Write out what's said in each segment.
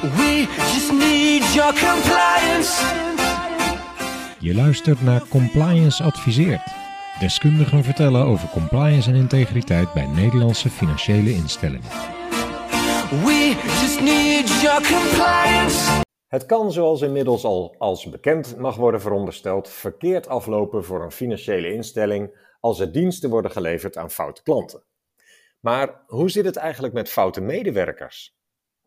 We just need your compliance. Je luistert naar Compliance Adviseert. Deskundigen vertellen over compliance en integriteit bij Nederlandse financiële instellingen. We just need your compliance. Het kan, zoals inmiddels al als bekend mag worden verondersteld, verkeerd aflopen voor een financiële instelling als er diensten worden geleverd aan foute klanten. Maar hoe zit het eigenlijk met foute medewerkers?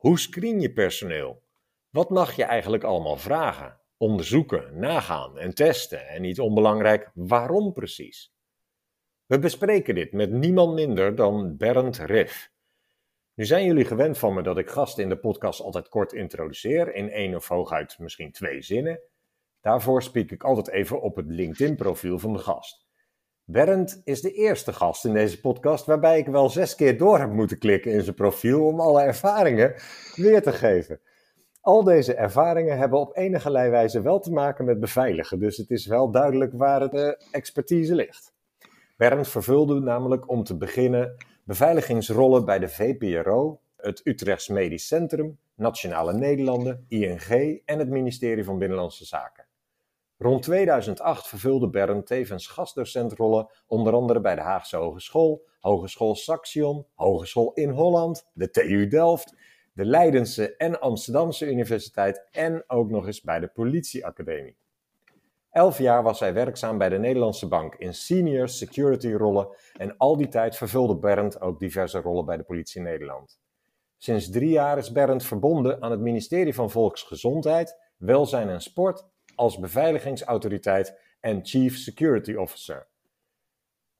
Hoe screen je personeel? Wat mag je eigenlijk allemaal vragen, onderzoeken, nagaan en testen? En niet onbelangrijk, waarom precies? We bespreken dit met niemand minder dan Bernd Riff. Nu zijn jullie gewend van me dat ik gasten in de podcast altijd kort introduceer, in één of hooguit misschien twee zinnen. Daarvoor spreek ik altijd even op het LinkedIn-profiel van de gast. Bernd is de eerste gast in deze podcast waarbij ik wel zes keer door heb moeten klikken in zijn profiel om alle ervaringen weer te geven. Al deze ervaringen hebben op enige wijze wel te maken met beveiligen, dus het is wel duidelijk waar de expertise ligt. Bernd vervulde namelijk om te beginnen beveiligingsrollen bij de VPRO, het Utrechts Medisch Centrum, Nationale Nederlanden, ING en het ministerie van Binnenlandse Zaken. Rond 2008 vervulde Bernd tevens gastdocentrollen, onder andere bij de Haagse Hogeschool, Hogeschool Saxion, Hogeschool in Holland, de TU Delft, de Leidense en Amsterdamse Universiteit en ook nog eens bij de Politieacademie. Elf jaar was hij werkzaam bij de Nederlandse Bank in senior security rollen en al die tijd vervulde Bernd ook diverse rollen bij de politie Nederland. Sinds drie jaar is Bernd verbonden aan het ministerie van Volksgezondheid, Welzijn en Sport als beveiligingsautoriteit en Chief Security Officer.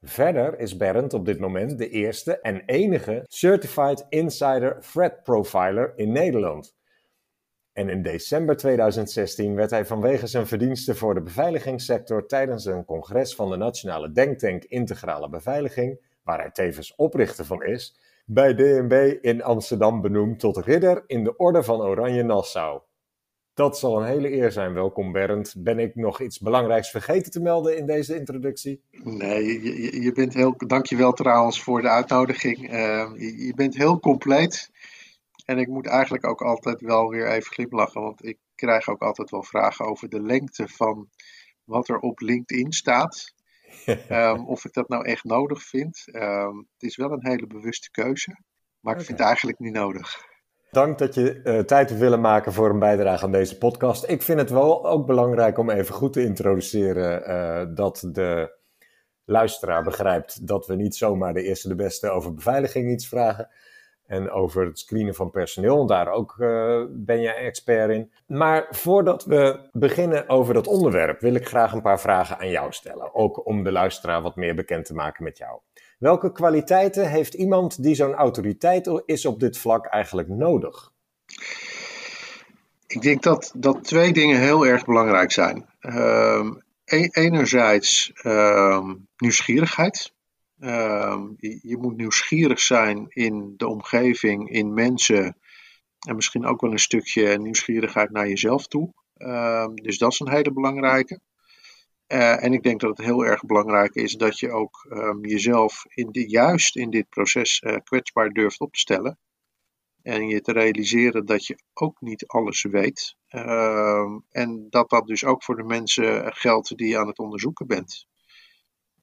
Verder is Bernd op dit moment de eerste en enige Certified Insider Threat Profiler in Nederland. En in december 2016 werd hij vanwege zijn verdiensten voor de beveiligingssector tijdens een congres van de Nationale Denktank Integrale Beveiliging, waar hij tevens oprichter van is, bij DNB in Amsterdam benoemd tot ridder in de Orde van Oranje Nassau. Dat zal een hele eer zijn. Welkom Bernd. Ben ik nog iets belangrijks vergeten te melden in deze introductie? Nee, je, je bent heel. Dankjewel trouwens voor de uitnodiging. Uh, je, je, bent heel compleet. En ik moet eigenlijk ook altijd wel weer even glimlachen, want ik krijg ook altijd wel vragen over de lengte van wat er op LinkedIn staat. um, of ik dat nou echt nodig vind. Um, het is wel een hele bewuste keuze, maar ik vind het eigenlijk niet nodig. Dank dat je uh, tijd te willen maken voor een bijdrage aan deze podcast. Ik vind het wel ook belangrijk om even goed te introduceren uh, dat de luisteraar begrijpt dat we niet zomaar de eerste de beste over beveiliging iets vragen. En over het screenen van personeel, daar ook uh, ben jij expert in. Maar voordat we beginnen over dat onderwerp, wil ik graag een paar vragen aan jou stellen. Ook om de luisteraar wat meer bekend te maken met jou. Welke kwaliteiten heeft iemand die zo'n autoriteit is op dit vlak eigenlijk nodig? Ik denk dat, dat twee dingen heel erg belangrijk zijn. Uh, enerzijds uh, nieuwsgierigheid. Uh, je, je, moet nieuwsgierig zijn in de omgeving, in mensen. En misschien ook wel een stukje nieuwsgierigheid naar jezelf toe. Ehm, dus dat is een hele belangrijke. Uh, en ik denk dat het heel erg belangrijk is dat je ook um, jezelf in juist in dit proces uh, kwetsbaar durft op te stellen. En je te realiseren dat je ook niet alles weet. Uh, en dat dat dus ook voor de mensen geldt die je aan het onderzoeken bent.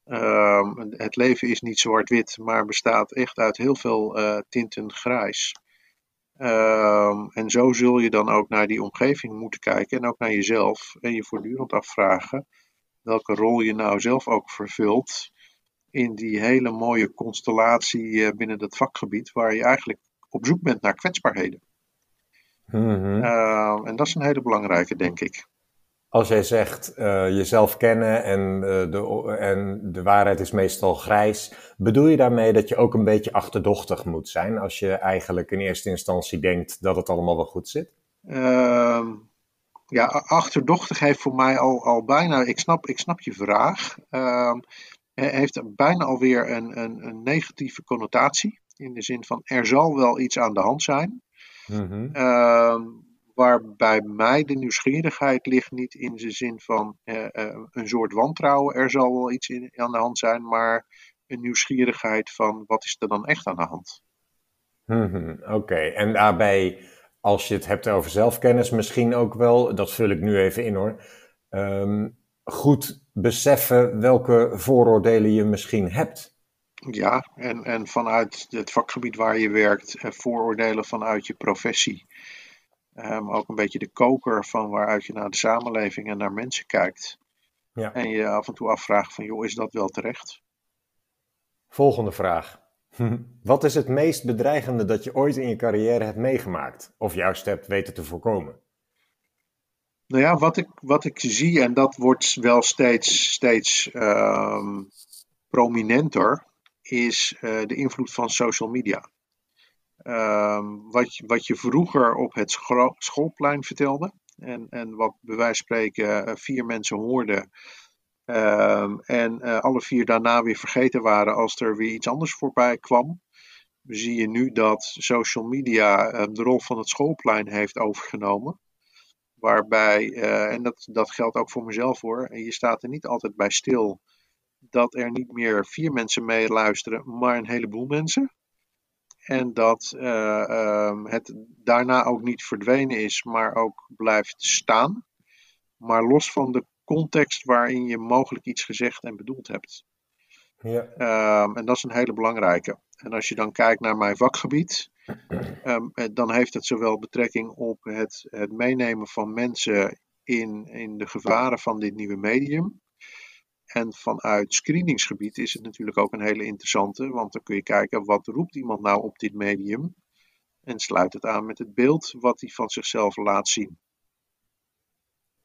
Ehm, het leven is niet zwart-wit, maar bestaat echt uit heel veel uh, tinten grijs. Ehm, en zo zul je dan ook naar die omgeving moeten kijken en ook naar jezelf. En je voortdurend afvragen welke rol je nou zelf ook vervult in die hele mooie constellatie eh, binnen dat vakgebied, waar je eigenlijk op zoek bent naar kwetsbaarheden. Mm-hmm. Uh, en dat is een hele belangrijke, denk ik. Als jij zegt uh, jezelf kennen en, uh, de, en de waarheid is meestal grijs, bedoel je daarmee dat je ook een beetje achterdochtig moet zijn als je eigenlijk in eerste instantie denkt dat het allemaal wel goed zit? Ja, achterdochtig heeft voor mij al, al bijna, ik snap, ik snap je vraag, ehm, heeft bijna alweer een, een, een, negatieve connotatie. In de zin van er zal wel iets aan de hand zijn. Mm-hmm. waarbij mij de nieuwsgierigheid ligt niet in de zin van uh, uh, een soort wantrouwen, er zal wel iets in, aan de hand zijn, maar een nieuwsgierigheid van wat is er dan echt aan de hand. Mm-hmm. Oké, okay. en daarbij als je het hebt over zelfkennis, misschien ook wel, dat vul ik nu even in hoor, ehm, goed beseffen welke vooroordelen je misschien hebt. Ja, en, en vanuit het vakgebied waar je werkt, eh, vooroordelen vanuit je professie. Um, ook een beetje de koker van waaruit je naar de samenleving en naar mensen kijkt. Ja. En je af en toe afvraagt van, joh, is dat wel terecht? Volgende vraag. Wat is het meest bedreigende dat je ooit in je carrière hebt meegemaakt? Of juist hebt weten te voorkomen? Nou ja, wat ik, wat ik zie, en dat wordt wel steeds, steeds ehm, prominenter, is eh, de invloed van social media. Ehm, wat, je- wat je vroeger op het schoolplein vertelde, en, en wat bij wijze van spreken eh, vier mensen hoorden, ehm, en eh, alle vier daarna weer vergeten waren als er weer iets anders voorbij kwam, zie je nu dat social media eh, de rol van het schoolplein heeft overgenomen. Waarbij, eh, en dat, dat geldt ook voor mezelf hoor, en je staat er niet altijd bij stil dat er niet meer vier mensen meeluisteren, maar een heleboel mensen. En dat eh, ehm, het daarna ook niet verdwenen is, maar ook blijft staan. Maar los van de context waarin je mogelijk iets gezegd en bedoeld hebt. Ja. Ehm, en dat is een hele belangrijke. En als je dan kijkt naar mijn vakgebied, ehm, eh, dan heeft het zowel betrekking op het, het meenemen van mensen in, in de gevaren van dit nieuwe medium. En vanuit screeningsgebied is het natuurlijk ook een hele interessante, want dan kun je kijken wat roept iemand nou op dit medium. En sluit het aan met het beeld wat hij van zichzelf laat zien.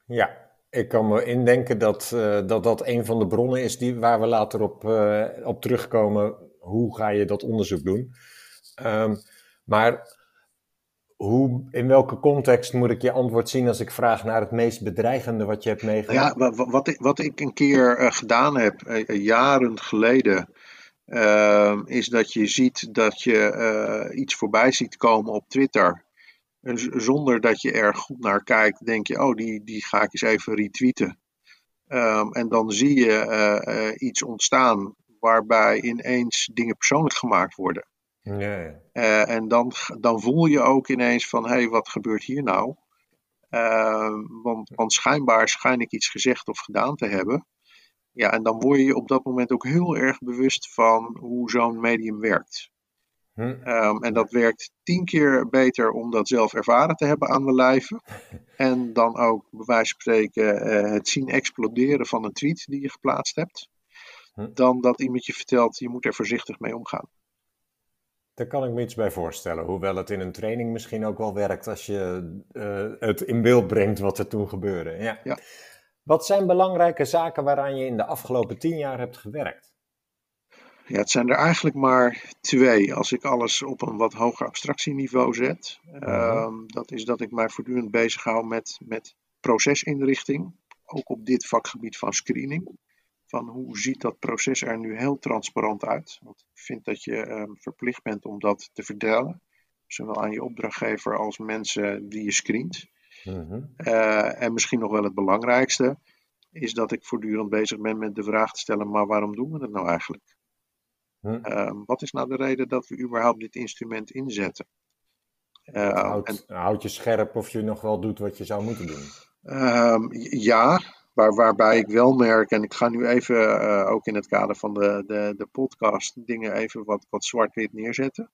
Ja, ik kan me indenken dat, eh, dat dat een van de bronnen is die, waar we later op, eh, op terugkomen. Hoe ga je dat onderzoek doen? Ehm, maar hoe, in welke context moet ik je antwoord zien als ik vraag naar het meest bedreigende wat je hebt meegemaakt? ja, wa- wa- wat ik, wat ik een keer eh, gedaan heb, jaren geleden, ehm, is dat je ziet dat je iets voorbij ziet komen op Twitter. En zonder dat je er goed naar kijkt, denk je, oh, die, die ga ik eens even retweeten. Ehm, en dan zie je eh, eh, iets ontstaan waarbij ineens dingen persoonlijk gemaakt worden. Ja, ja. Eh, en dan, dan voel je ook ineens van, hé, hey, wat gebeurt hier nou? Ehm, want, want schijnbaar schijn ik iets gezegd of gedaan te hebben. Ja, en dan word je op dat moment ook heel erg bewust van hoe zo'n medium werkt. Hm. Ehm, en dat werkt tien keer beter om dat zelf ervaren te hebben aan de lijve. En dan ook, bij wijze van spreken, eh, het zien exploderen van een tweet die je geplaatst hebt. Hm. Dan dat iemand je vertelt, je moet er voorzichtig mee omgaan. Daar kan ik me iets bij voorstellen. Hoewel het in een training misschien ook wel werkt als je eh, het in beeld brengt wat er toen gebeurde. Ja. Ja. Wat zijn belangrijke zaken waaraan je in de afgelopen tien jaar hebt gewerkt? Ja, het zijn er eigenlijk maar twee. Als ik alles op een wat hoger abstractieniveau zet. Ehm, dat is dat ik mij voortdurend bezighoud met, met procesinrichting. Ook op dit vakgebied van screening. Van hoe ziet dat proces er nu heel transparant uit? Want ik vind dat je ehm, verplicht bent om dat te vertellen. Zowel aan je opdrachtgever als mensen die je screent. Mhm. Eh, en misschien nog wel het belangrijkste is dat ik voortdurend bezig ben met de vraag te stellen: maar waarom doen we het nou eigenlijk? Hm. Ehm, wat is nou de reden dat we überhaupt dit instrument inzetten? Ehm, en, Houd, je scherp of je nog wel doet wat je zou moeten doen. ehm, ja, waar, waarbij ik wel merk, en ik ga nu even eh, ook in het kader van de, de, de podcast dingen even wat, wat zwart-wit neerzetten.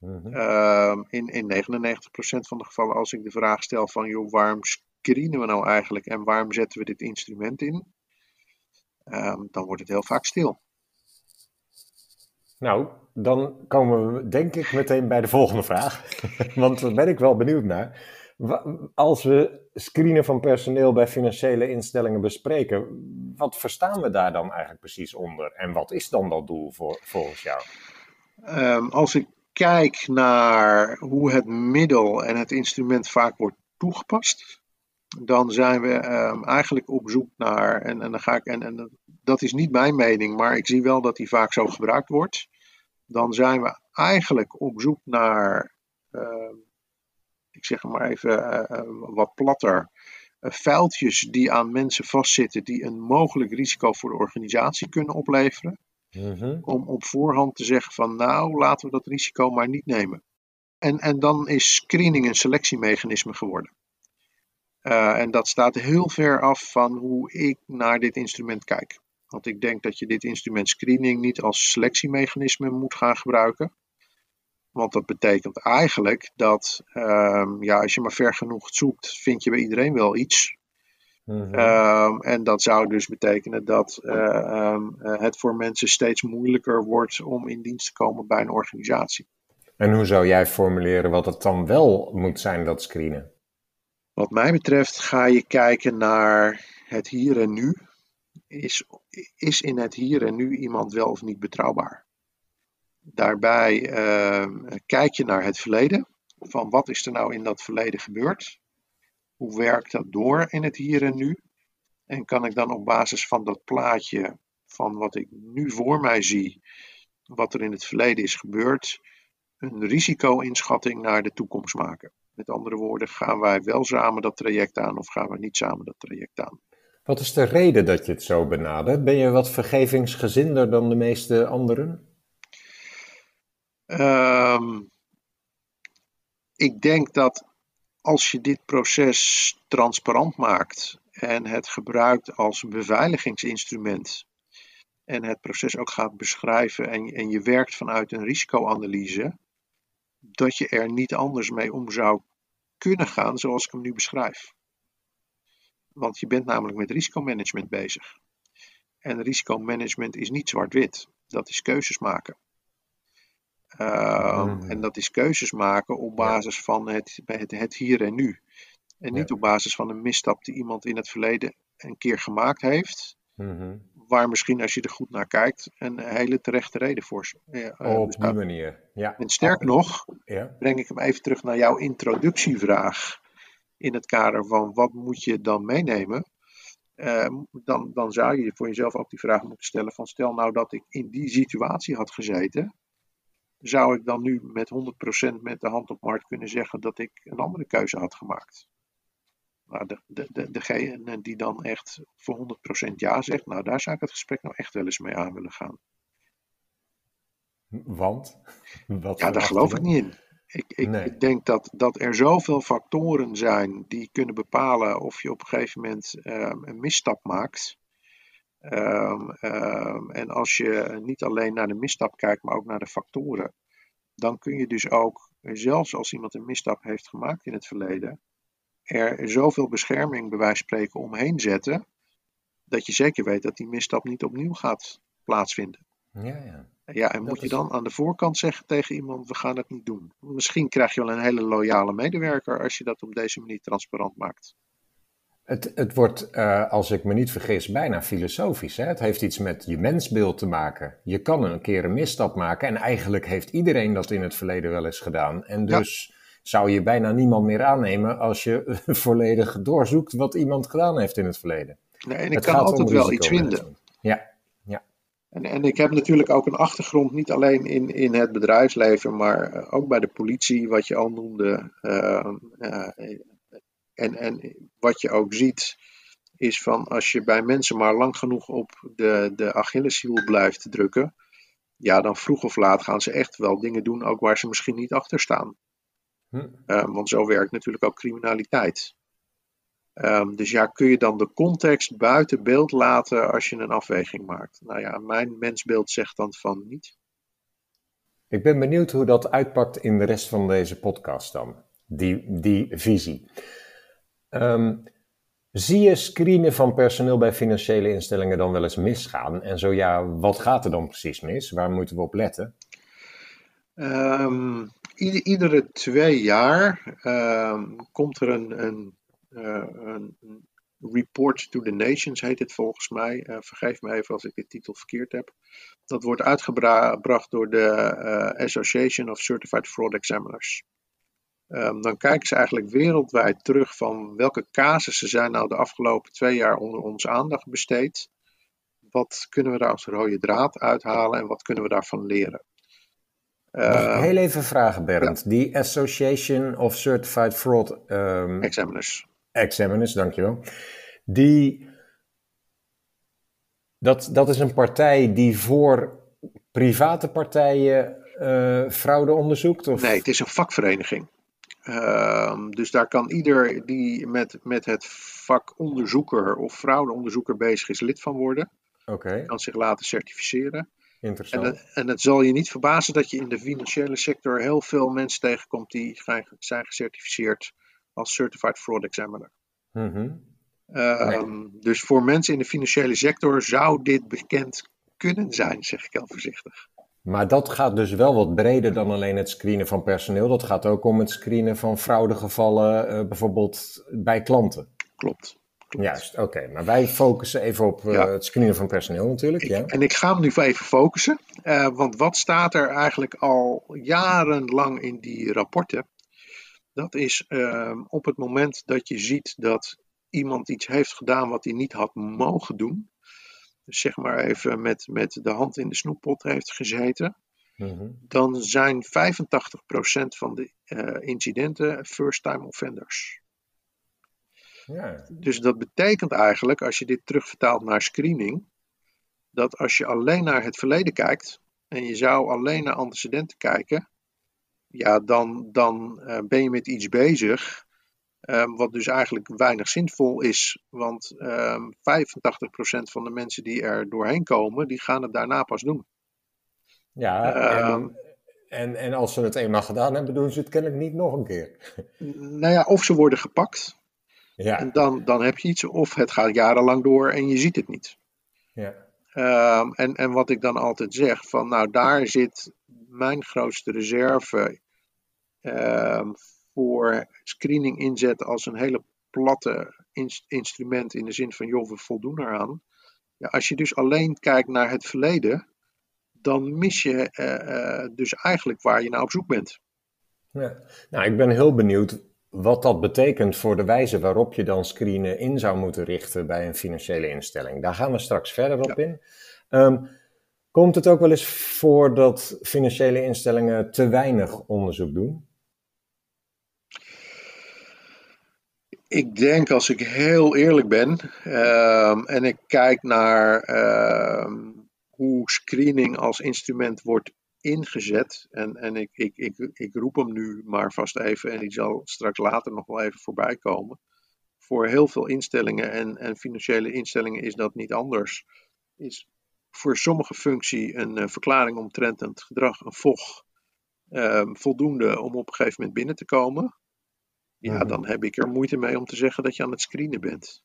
Mhm. In, in 99% van de gevallen, als ik de vraag stel van, joh, waarom screenen we nou eigenlijk en waarom zetten we dit instrument in? Dan wordt het heel vaak stil. Nou, dan komen we denk ik meteen bij de volgende vraag. Want daar ben ik wel benieuwd naar. Als we screenen van personeel bij financiële instellingen bespreken, wat verstaan we daar dan eigenlijk precies onder? En wat is dan dat doel voor, volgens jou? Ehm, als ik kijk naar hoe het middel en het instrument vaak wordt toegepast, dan zijn we ehm, eigenlijk op zoek naar, en, en dan ga ik, en, en dat is niet mijn mening, maar ik zie wel dat die vaak zo gebruikt wordt. Dan zijn we eigenlijk op zoek naar, ehm, ik zeg maar even eh, eh, wat platter, eh, vuiltjes die aan mensen vastzitten die een mogelijk risico voor de organisatie kunnen opleveren Mhm. om op voorhand te zeggen van nou laten we dat risico maar niet nemen. en, en dan is screening een selectiemechanisme geworden. Uh, en dat staat heel ver af van hoe ik naar dit instrument kijk. Want ik denk dat je dit instrument screening niet als selectiemechanisme moet gaan gebruiken. Want dat betekent eigenlijk dat um, ja, als je maar ver genoeg zoekt, vind je bij iedereen wel iets. Mm um, en dat zou dus betekenen dat uh, um, het voor mensen steeds moeilijker wordt om in dienst te komen bij een organisatie. En hoe zou jij formuleren wat het dan wel moet zijn, dat screenen? Wat mij betreft ga je kijken naar het hier en nu. Is, is in het hier en nu iemand wel of niet betrouwbaar? Daarbij uh, kijk je naar het verleden. Van wat is er nou in dat verleden gebeurd? Hoe werkt dat door in het hier en nu? En kan ik dan op basis van dat plaatje van wat ik nu voor mij zie, wat er in het verleden is gebeurd, een risico-inschatting naar de toekomst maken? Met andere woorden, gaan wij wel samen dat traject aan of gaan we niet samen dat traject aan? Wat is de reden dat je het zo benadert? Ben je wat vergevingsgezinder dan de meeste anderen? Um, ik denk dat als je dit proces transparant maakt en het gebruikt als beveiligingsinstrument en het proces ook gaat beschrijven en, en je werkt vanuit een risicoanalyse, dat je er niet anders mee om zou kunnen gaan zoals ik hem nu beschrijf. Want je bent namelijk met risicomanagement bezig. En risicomanagement is niet zwart-wit. Dat is keuzes maken. Uh, En dat is keuzes maken op basis van het, het, het hier en nu. En niet op basis van een misstap die iemand in het verleden een keer gemaakt heeft. Mm waar misschien als je er goed naar kijkt een hele terechte reden voor uh, Op die manier, ja. En sterk nog, ja. breng ik hem even terug naar jouw introductievraag in het kader van wat moet je dan meenemen? Uh, dan, dan zou je voor jezelf ook die vraag moeten stellen van stel nou dat ik in die situatie had gezeten, zou ik dan nu met 100% met de hand op markt kunnen zeggen dat ik een andere keuze had gemaakt? Maar de, de, de, degene die dan echt voor 100% ja zegt, nou daar zou ik het gesprek nou echt wel eens mee aan willen gaan. Want? Wat ja, daar geloof ik niet in. Ik, ik, ik, denk dat, dat er zoveel factoren zijn die kunnen bepalen of je op een gegeven moment um, een misstap maakt. Um, um, en als je niet alleen naar de misstap kijkt, maar ook naar de factoren, dan kun je dus ook, zelfs als iemand een misstap heeft gemaakt in het verleden, er zoveel bescherming bij wijze van spreken omheen zetten, dat je zeker weet dat die misstap niet opnieuw gaat plaatsvinden. Ja, ja. Ja, en moet je dan aan de voorkant zeggen tegen iemand: we gaan het niet doen? Misschien krijg je wel een hele loyale medewerker als je dat op deze manier transparant maakt. Het, het wordt, uh, als ik me niet vergis, bijna filosofisch. Hè? Het heeft iets met je mensbeeld te maken. Je kan een keer een misstap maken en eigenlijk heeft iedereen dat in het verleden wel eens gedaan. En dus zou je bijna niemand meer aannemen als je volledig doorzoekt wat iemand gedaan heeft in het verleden. Nee, en ik het kan altijd wel iets vinden. Ja. En, en ik heb natuurlijk ook een achtergrond, niet alleen in, in het bedrijfsleven, maar eh, ook bij de politie, wat je al noemde. Uh, uh, en, en wat je ook ziet, is van als je bij mensen maar lang genoeg op de, de Achilleshiel blijft drukken, ja, dan vroeg of laat gaan ze echt wel dingen doen, ook waar ze misschien niet achter staan. Hm. Um, want zo werkt natuurlijk ook criminaliteit. Um, dus ja, kun je dan de context buiten beeld laten als je een afweging maakt? Nou ja, mijn mensbeeld zegt dan van niet. Ik ben benieuwd hoe dat uitpakt in de rest van deze podcast dan, die, die visie. Um, zie je screenen van personeel bij financiële instellingen dan wel eens misgaan? En zo ja, wat gaat er dan precies mis? Waar moeten we op letten? Um, iedere twee jaar um, komt er een, een, uh, een, report to the nations, heet het volgens mij. Uh, vergeef me even als ik de titel verkeerd heb. Dat wordt uitgebracht door de uh, Association of Certified Fraud Examiners. Um, dan kijken ze eigenlijk wereldwijd terug van welke casussen zijn nou de afgelopen twee jaar onder onze aandacht besteed. Wat kunnen we daar als rode draad uithalen en wat kunnen we daarvan leren? Uh, heel even vragen, Bernd. Die Association of Certified Fraud um, Examiners. Examiners, dankjewel. Die, dat, dat is een partij die voor private partijen eh, fraude onderzoekt? Of? Nee, het is een vakvereniging. Ehm, dus daar kan ieder die met, met het vak onderzoeker of fraudeonderzoeker bezig is lid van worden. Oké, Kan zich laten certificeren. En, interessant. het- en het zal je niet verbazen dat je in de financiële sector heel veel mensen tegenkomt die zijn zijn gecertificeerd als Certified Fraud Examiner. Mhm. Ehm, Dus voor mensen in de financiële sector zou dit bekend kunnen zijn, zeg ik heel voorzichtig. Maar dat gaat dus wel wat breder dan alleen het screenen van personeel. Dat gaat ook om het screenen van fraudegevallen, eh, bijvoorbeeld bij klanten. Klopt. klopt. Juist, oké. Maar wij focussen even op eh, Ja. het screenen van personeel natuurlijk. Ik- ja. En ik ga hem nu even focussen, eh, want wat staat er eigenlijk al jarenlang in die rapporten? Dat is ehm, op het moment dat je ziet dat iemand iets heeft gedaan wat hij niet had mogen doen. Dus zeg maar even met, met de hand in de snoeppot heeft gezeten. Mhm. Dan zijn 85% van de eh, incidenten first-time offenders. ja. Dus dat betekent eigenlijk, als je dit terugvertaalt naar screening, dat als je alleen naar het verleden kijkt en je zou alleen naar antecedenten kijken, ja, dan, dan eh, ben je met iets bezig, eh, wat dus eigenlijk weinig zinvol is. Want ehm 85% van de mensen die er doorheen komen, die gaan het daarna pas doen. Ja, Ehm. en, en, en als ze het eenmaal gedaan hebben, doen ze het kennelijk niet nog een keer. Nou ja, of ze worden gepakt Ja, en dan, dan heb je iets, of het gaat jarenlang door en je ziet het niet. ja. Ehm, en, en wat ik dan altijd zeg, van nou daar zit mijn grootste reserve ehm, voor screening inzet als een hele platte ins- instrument in de zin van joh, we voldoen eraan. Ja, als je dus alleen kijkt naar het verleden, dan mis je eh, eh, dus eigenlijk waar je naar op zoek bent. Ja. Nou, ik ben heel benieuwd wat dat betekent voor de wijze waarop je dan screenen in zou moeten richten bij een financiële instelling. Daar gaan we straks verder op in. Ehm, komt het ook wel eens voor dat financiële instellingen te weinig onderzoek doen? Ik denk, als ik heel eerlijk ben, ehm, en ik kijk naar ehm, hoe screening als instrument wordt ingezet, en, en ik, ik, ik, ik roep hem nu maar vast even, en die zal straks later nog wel even voorbij komen. Voor heel veel instellingen en, en financiële instellingen is dat niet anders. Is voor sommige functie een eh, verklaring omtrent het gedrag, een VOG, ehm, voldoende om op een gegeven moment binnen te komen. Ja, Mhm. dan heb ik er moeite mee om te zeggen dat je aan het screenen bent.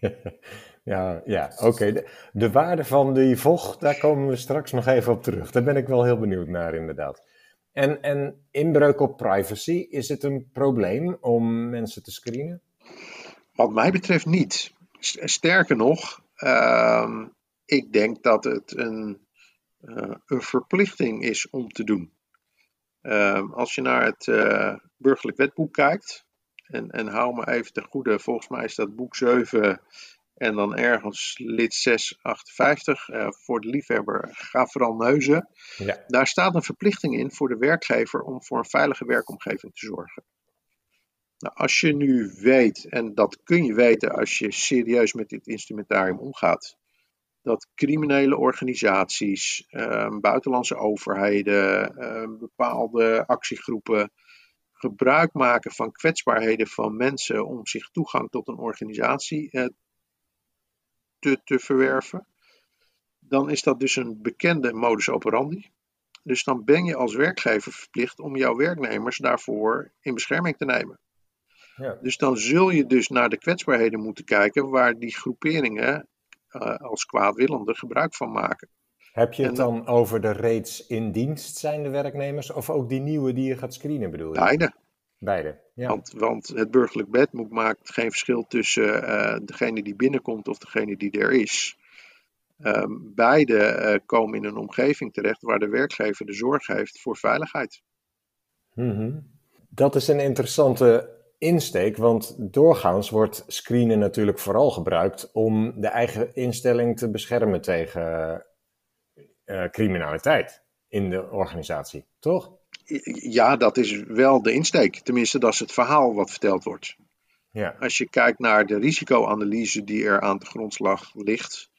Ja, ja oké. De, de waarde van die vocht, daar komen we straks nog even op terug. Daar ben ik wel heel benieuwd naar, inderdaad. En, en inbreuk op privacy, is het een probleem om mensen te screenen? Wat mij betreft niet. Sterker nog, ehm, ik denk dat het een, eh, een verplichting is om te doen. Ehm, als je naar het eh, burgerlijk wetboek kijkt, en, en hou me even ten goede, volgens mij is dat boek 7 en dan ergens lid 658. eh voor de liefhebber, ga vooral neuzen. Ja. Daar staat een verplichting in voor de werkgever om voor een veilige werkomgeving te zorgen. Nou, als je nu weet, en dat kun je weten als je serieus met dit instrumentarium omgaat, dat criminele organisaties, eh, buitenlandse overheden, eh, bepaalde actiegroepen gebruik maken van kwetsbaarheden van mensen om zich toegang tot een organisatie eh, te, te verwerven, dan is dat dus een bekende modus operandi. Dus dan ben je als werkgever verplicht om jouw werknemers daarvoor in bescherming te nemen. Ja. Dus dan zul je dus naar de kwetsbaarheden moeten kijken waar die groeperingen als kwaadwillende gebruik van maken. Heb je het En- dan over de reeds in dienst zijnde werknemers of ook die nieuwe die je gaat screenen bedoel je? Beide. Beide. Ja. Want, want het burgerlijk wetboek maakt geen verschil tussen eh, degene die binnenkomt of degene die er is. Ehm, beide eh, komen in een omgeving terecht waar de werkgever de zorg heeft voor veiligheid. Mhm. Dat is een interessante insteek, want doorgaans wordt screenen natuurlijk vooral gebruikt om de eigen instelling te beschermen tegen eh, criminaliteit in de organisatie, toch? Ja, dat is wel de insteek. Tenminste, dat is het verhaal wat verteld wordt. Ja. Als je kijkt naar de risicoanalyse die er aan de grondslag ligt,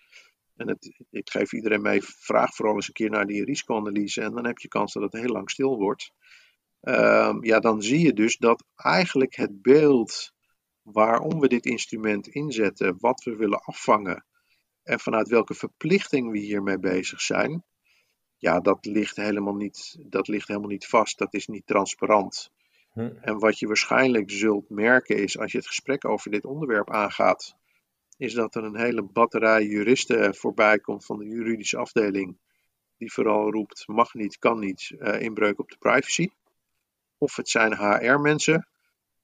En het, ik geef iedereen mee, vraag vooral eens een keer naar die risicoanalyse en dan heb je kans dat het heel lang stil wordt. Ehm, ja, dan zie je dus dat eigenlijk het beeld waarom we dit instrument inzetten, wat we willen afvangen en vanuit welke verplichting we hiermee bezig zijn, ja, dat ligt helemaal niet, dat ligt helemaal niet vast. Dat is niet transparant. Hm. En wat je waarschijnlijk zult merken is, als je het gesprek over dit onderwerp aangaat, is dat er een hele batterij juristen voorbij komt van de juridische afdeling, die vooral roept, mag niet, kan niet, eh, inbreuk op de privacy. Of het zijn HR-mensen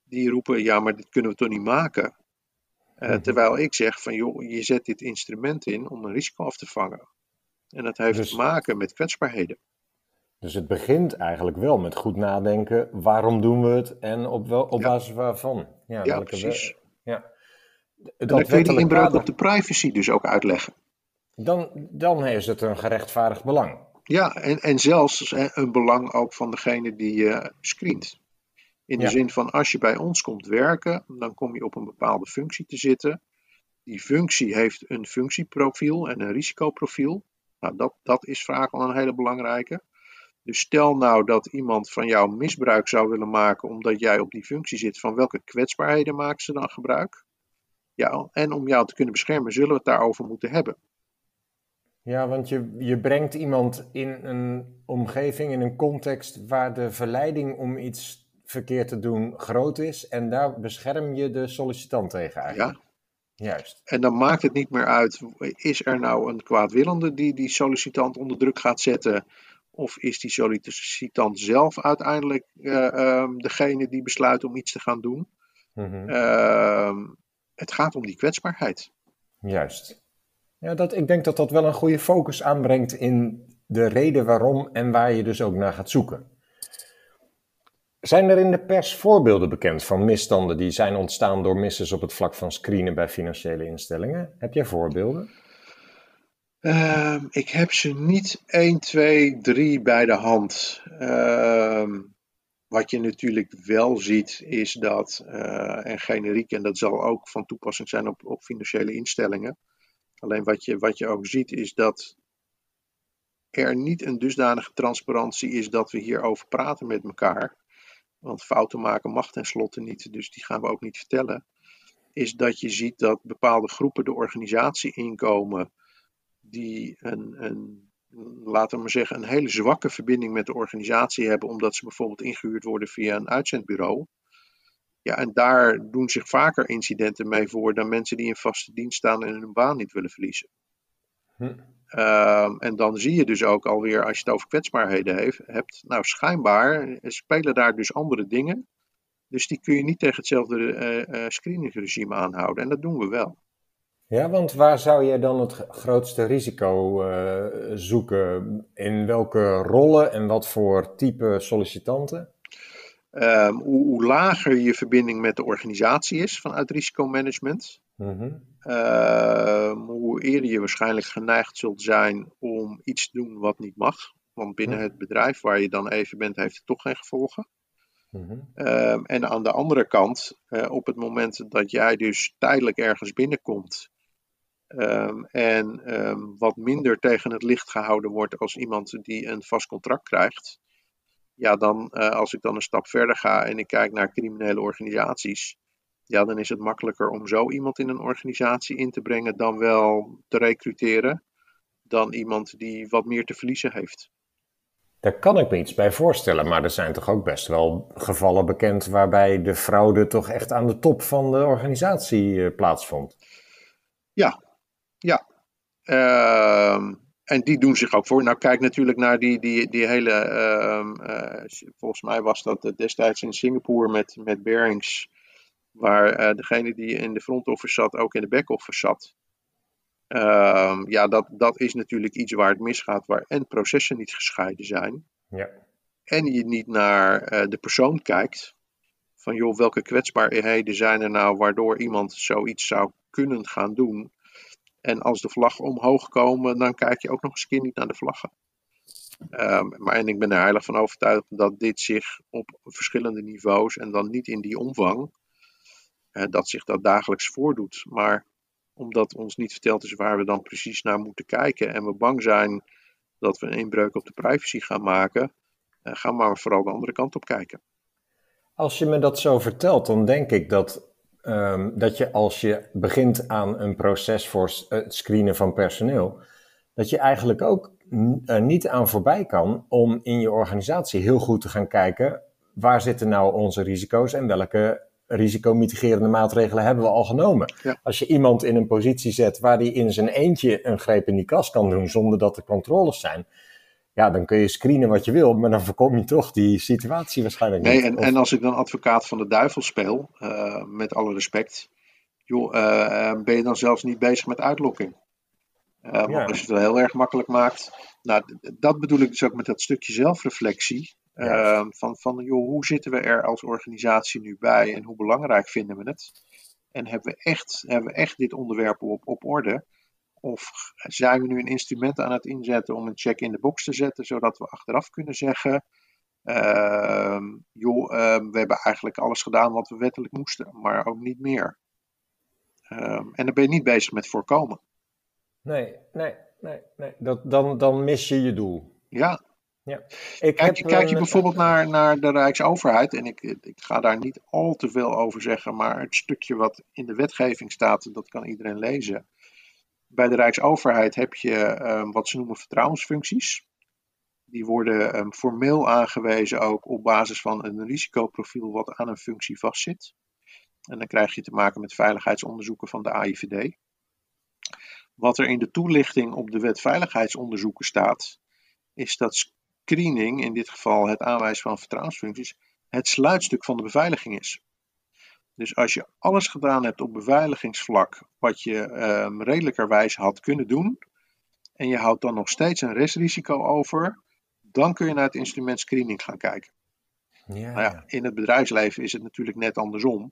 die roepen, ja, maar dit kunnen we toch niet maken. Eh, Mhm. Terwijl ik zeg van, joh, je zet dit instrument in om een risico af te vangen. En dat heeft Dus- te maken met kwetsbaarheden. Dus het begint eigenlijk wel met goed nadenken. Waarom doen we het en op, wel, op Ja. basis waarvan? Ja, precies. we- ja. En dan kun je die inbreuk op de privacy dus ook uitleggen. dan, dan is het een gerechtvaardigd belang. Ja, en, en zelfs hè, een belang ook van degene die je screent. In de Ja. zin van als je bij ons komt werken, dan kom je op een bepaalde functie te zitten. Die functie heeft een functieprofiel en een risicoprofiel. Nou, dat, dat is vaak al een hele belangrijke. Dus stel nou dat iemand van jou misbruik zou willen maken omdat jij op die functie zit, van welke kwetsbaarheden maken ze dan gebruik? Ja, en om jou te kunnen beschermen zullen we het daarover moeten hebben. Ja, want je, je brengt iemand in een omgeving, in een context waar de verleiding om iets verkeerd te doen groot is. En daar bescherm je de sollicitant tegen eigenlijk. Juist. En dan maakt het niet meer uit, is er nou een kwaadwillende die die sollicitant onder druk gaat zetten? Of is die sollicitant zelf uiteindelijk eh, ehm, degene die besluit om iets te gaan doen? Mhm. Ehm, het gaat om die kwetsbaarheid. Juist. Ja, dat, ik denk dat dat wel een goede focus aanbrengt in de reden waarom en waar je dus ook naar gaat zoeken. Zijn er in de pers voorbeelden bekend van misstanden die zijn ontstaan door missers op het vlak van screenen bij financiële instellingen? Heb jij voorbeelden? Ehm, ik heb ze niet 1, 2, 3 bij de hand. Ehm, wat je natuurlijk wel ziet is dat, eh, en generiek, en dat zal ook van toepassing zijn op, op financiële instellingen. Alleen wat je, wat je ook ziet is dat er niet een dusdanige transparantie is dat we hierover praten met elkaar. Want fouten maken mag tenslotte niet, dus die gaan we ook niet vertellen. Is dat je ziet dat bepaalde groepen de organisatie inkomen die een, een, laten we maar zeggen, een hele zwakke verbinding met de organisatie hebben, omdat ze bijvoorbeeld ingehuurd worden via een uitzendbureau. Ja, en daar doen zich vaker incidenten mee voor dan mensen die in vaste dienst staan en hun baan niet willen verliezen. Hm. Ehm, en dan zie je dus ook alweer, als je het over kwetsbaarheden heeft, hebt, nou schijnbaar spelen daar dus andere dingen. Dus die kun je niet tegen hetzelfde eh, screeningregime aanhouden. En dat doen we wel. Ja, want waar zou jij dan het grootste risico eh, zoeken? In welke rollen en wat voor type sollicitanten? Ehm, hoe, hoe lager je verbinding met de organisatie is vanuit risicomanagement, Mhm. ehm, hoe eerder je waarschijnlijk geneigd zult zijn om iets te doen wat niet mag. Want binnen het bedrijf waar je dan even bent, heeft het toch geen gevolgen. Mhm. Ehm, en aan de andere kant, eh, op het moment dat jij dus tijdelijk ergens binnenkomt en wat minder tegen het licht gehouden wordt als iemand die een vast contract krijgt, ja, dan eh, als ik dan een stap verder ga en ik kijk naar criminele organisaties, ja, dan is het makkelijker om zo iemand in een organisatie in te brengen dan wel te recruteren dan iemand die wat meer te verliezen heeft. Daar kan ik me iets bij voorstellen, maar er zijn toch ook best wel gevallen bekend waarbij de fraude toch echt aan de top van de organisatie eh, plaatsvond. Ehm, en die doen zich ook voor. Nou, kijk natuurlijk naar die, die, die hele. ehm, eh, volgens mij was dat destijds in Singapore met, met Bearings. Waar eh, degene die in de front office zat ook in de back office zat. Ehm, ja, dat, dat is natuurlijk iets waar het misgaat, waar en processen niet gescheiden zijn. Ja. En je niet naar eh, de persoon kijkt. Van joh, welke kwetsbaarheden zijn er nou waardoor iemand zoiets zou kunnen gaan doen. En als de vlaggen omhoog komen, dan kijk je ook nog eens een keer niet naar de vlaggen. Ehm, maar en ik ben er heilig van overtuigd dat dit zich op verschillende niveaus en dan niet in die omvang, dat zich dat dagelijks voordoet. Maar omdat ons niet verteld is waar we dan precies naar moeten kijken. En we bang zijn dat we een inbreuk op de privacy gaan maken. Uh, ga maar vooral de andere kant op kijken. Als je me dat zo vertelt, dan denk ik dat, um, dat je als je begint aan een proces voor het screenen van personeel, dat je eigenlijk ook niet aan voorbij kan om in je organisatie heel goed te gaan kijken waar zitten nou onze risico's en welke risicomitigerende maatregelen hebben we al genomen. Als je iemand in een positie zet waar hij in zijn eentje een greep in die kast kan doen zonder dat er controles zijn, ja, dan kun je screenen wat je wil, maar dan voorkom je toch die situatie waarschijnlijk nee, En, en als ik dan advocaat van de duivel speel, uh, met alle respect, joh, uh, ben je dan zelfs niet bezig met uitlokking. Uh, ja. Als je het wel heel erg makkelijk maakt. Nou, dat bedoel ik dus ook met dat stukje zelfreflectie. Van, van joh, hoe zitten we er als organisatie nu bij en hoe belangrijk vinden we het? En hebben we echt, hebben we echt dit onderwerp op, op orde? Of zijn we nu een instrument aan het inzetten om een check in de box te zetten, zodat we achteraf kunnen zeggen: uh, joh, uh, we hebben eigenlijk alles gedaan wat we wettelijk moesten, maar ook niet meer. Ehm, en dan ben je niet bezig met voorkomen. Nee, nee, nee, nee. Dat, dan, dan mis je je doel. Ja. ja. Ik kijk, heb, kijk je bijvoorbeeld naar, naar de Rijksoverheid, en ik, ik ga daar niet al te veel over zeggen, maar het stukje wat in de wetgeving staat, dat kan iedereen lezen bij de Rijksoverheid heb je um, wat ze noemen vertrouwensfuncties. Die worden um, formeel aangewezen ook op basis van een risicoprofiel wat aan een functie vastzit. En dan krijg je te maken met veiligheidsonderzoeken van de AIVD. Wat er in de toelichting op de wet veiligheidsonderzoeken staat, is dat screening, in dit geval het aanwijzen van vertrouwensfuncties, het sluitstuk van de beveiliging is. Dus als je alles gedaan hebt op beveiligingsvlak wat je um, redelijkerwijs had kunnen doen, en je houdt dan nog steeds een restrisico over, dan kun je naar het instrument screening gaan kijken. Ja, nou ja, in het bedrijfsleven is het natuurlijk net andersom.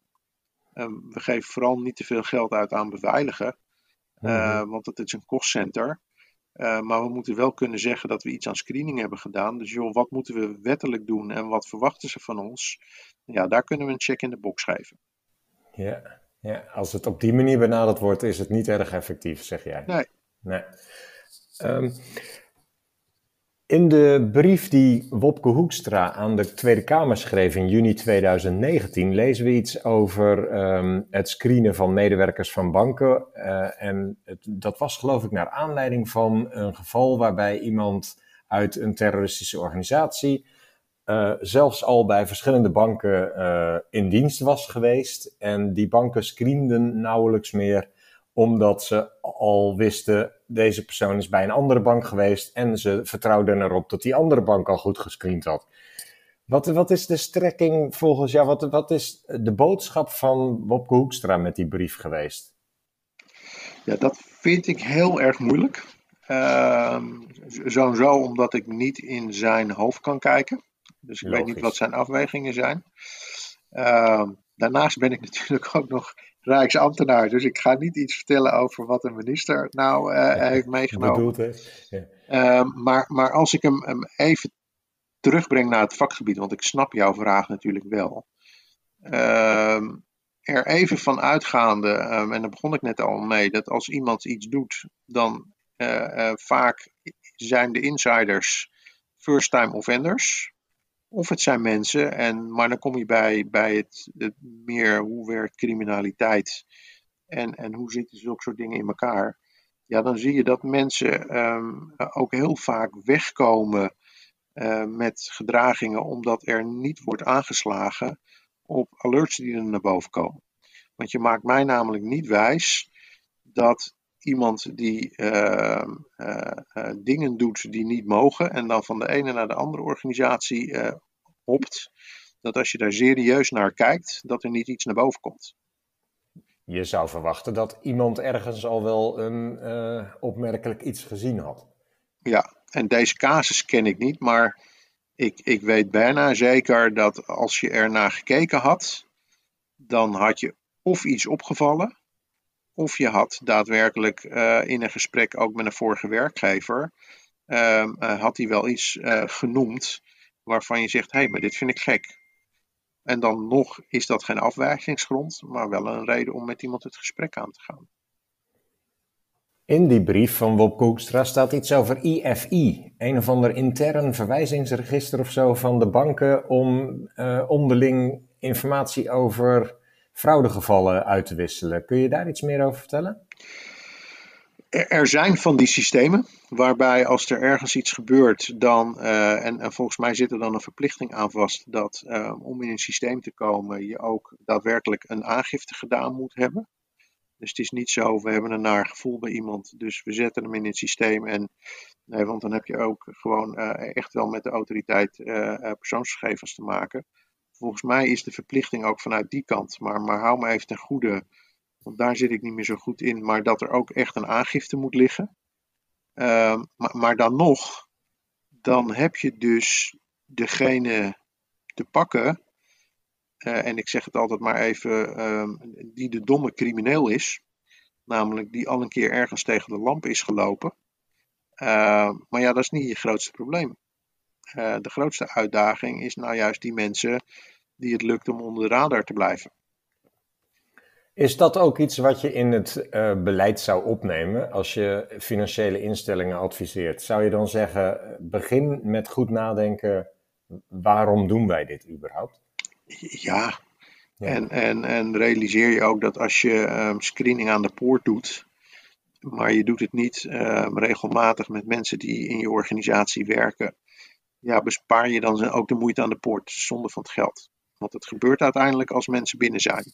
Um, we geven vooral niet te veel geld uit aan beveiligen, uh, want het is een kostcenter. Uh, maar we moeten wel kunnen zeggen dat we iets aan screening hebben gedaan. Dus joh, wat moeten we wettelijk doen en wat verwachten ze van ons? Ja, daar kunnen we een check in de box geven. Ja, ja, als het op die manier benaderd wordt, is het niet erg effectief, zeg jij. Nee. nee. Um, in de brief die Wopke Hoekstra aan de Tweede Kamer schreef in juni 2019 lezen we iets over um, het screenen van medewerkers van banken. Uh, en het, dat was geloof ik naar aanleiding van een geval waarbij iemand uit een terroristische organisatie uh, zelfs al bij verschillende banken uh, in dienst was geweest. En die banken screenden nauwelijks meer, omdat ze al wisten, deze persoon is bij een andere bank geweest. En ze vertrouwden erop dat die andere bank al goed gescreend had. Wat, wat is de strekking volgens jou? Wat, wat is de boodschap van Bob Hoekstra met die brief geweest? Ja, dat vind ik heel erg moeilijk. Uh, sowieso omdat ik niet in zijn hoofd kan kijken. Dus ik weet niet wat zijn afwegingen zijn. Uh, daarnaast ben ik natuurlijk ook nog Rijksambtenaar. Dus ik ga niet iets vertellen over wat een minister nou uh, heeft meegenomen. Bedoeld, ja. uh, maar, maar als ik hem, hem, even terugbreng naar het vakgebied, want ik snap jouw vraag natuurlijk wel. Ehm, er even van uitgaande, ehm, en daar begon ik net al mee, dat als iemand iets doet, dan uh, vaak zijn de insiders first-time offenders. Of het zijn mensen, en, maar dan kom je bij, bij het, het meer hoe werkt criminaliteit en, en hoe zitten zulke soort dingen in elkaar. Ja, dan zie je dat mensen um, ook heel vaak wegkomen uh, met gedragingen omdat er niet wordt aangeslagen op alerts die er naar boven komen. Want je maakt mij namelijk niet wijs dat iemand die uh, uh, uh, dingen doet die niet mogen en dan van de ene naar de andere organisatie hopt, dat als je daar serieus naar kijkt, dat er niet iets naar boven komt. Je zou verwachten dat iemand ergens al wel een opmerkelijk iets gezien had. Ja, en deze casus ken ik niet, maar ik, ik weet bijna zeker dat als je er naar gekeken had, dan had je of iets opgevallen, of je had daadwerkelijk uh, in een gesprek ook met een vorige werkgever, uh, uh, had hij wel iets genoemd waarvan je zegt, hé, hey, maar dit vind ik gek. En dan nog is dat geen afwijkingsgrond, maar wel een reden om met iemand het gesprek aan te gaan. In die brief van Bob Koekstra staat iets over IFI, een of ander intern verwijzingsregister of zo van de banken om onderling informatie over fraudegevallen uit te wisselen. Kun je daar iets meer over vertellen? Er zijn van die systemen waarbij als er ergens iets gebeurt, dan, uh, en, en, volgens mij zit er dan een verplichting aan vast dat uh, om in een systeem te komen je ook daadwerkelijk een aangifte gedaan moet hebben. Dus het is niet zo, we hebben een naar gevoel bij iemand, dus we zetten hem in het systeem. En, nee, want dan heb je ook gewoon uh, echt wel met de autoriteit persoonsgegevens te maken. Volgens mij is de verplichting ook vanuit die kant. Maar, maar hou me even ten goede want daar zit ik niet meer zo goed in, maar dat er ook echt een aangifte moet liggen. Uh, maar, maar, dan nog, dan heb je dus degene te pakken, uh, en ik zeg het altijd maar even, uh, die de domme crimineel is, namelijk die al een keer ergens tegen de lamp is gelopen. Ehm, maar ja, dat is niet je grootste probleem. Eh, de grootste uitdaging is nou juist die mensen die het lukt om onder de radar te blijven. Is dat ook iets wat je in het uh, beleid zou opnemen als je financiële instellingen adviseert? Zou je dan zeggen, begin met goed nadenken, waarom doen wij dit überhaupt? Ja, ja. En, en, en realiseer je ook dat als je um, screening aan de poort doet, maar je doet het niet um, regelmatig met mensen die in je organisatie werken, ja, bespaar je dan ook de moeite aan de poort zonder van het geld. Want het gebeurt uiteindelijk als mensen binnen zijn.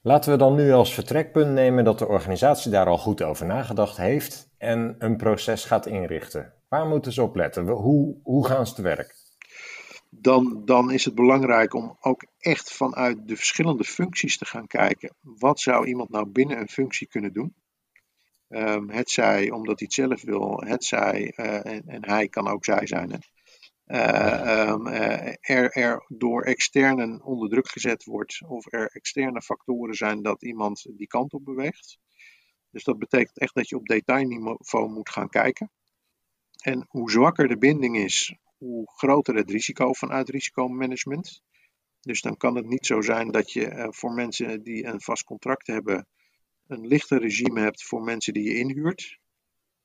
Laten we dan nu als vertrekpunt nemen dat de organisatie daar al goed over nagedacht heeft en een proces gaat inrichten. Waar moeten ze op letten? Hoe, hoe gaan ze te werk? Dan, dan is het belangrijk om ook echt vanuit de verschillende functies te gaan kijken. Wat zou iemand nou binnen een functie kunnen doen? Um, het zij omdat hij het zelf wil, het zij, uh, en, en, hij kan ook zij zijn. Hè? Uh, um, er, er, door externen onder druk gezet wordt of er externe factoren zijn dat iemand die kant op beweegt. Dus dat betekent echt dat je op detailniveau moet gaan kijken. En hoe zwakker de binding is, hoe groter het risico vanuit risicomanagement. Dus dan kan het niet zo zijn dat je uh, voor mensen die een vast contract hebben, een lichter regime hebt voor mensen die je inhuurt.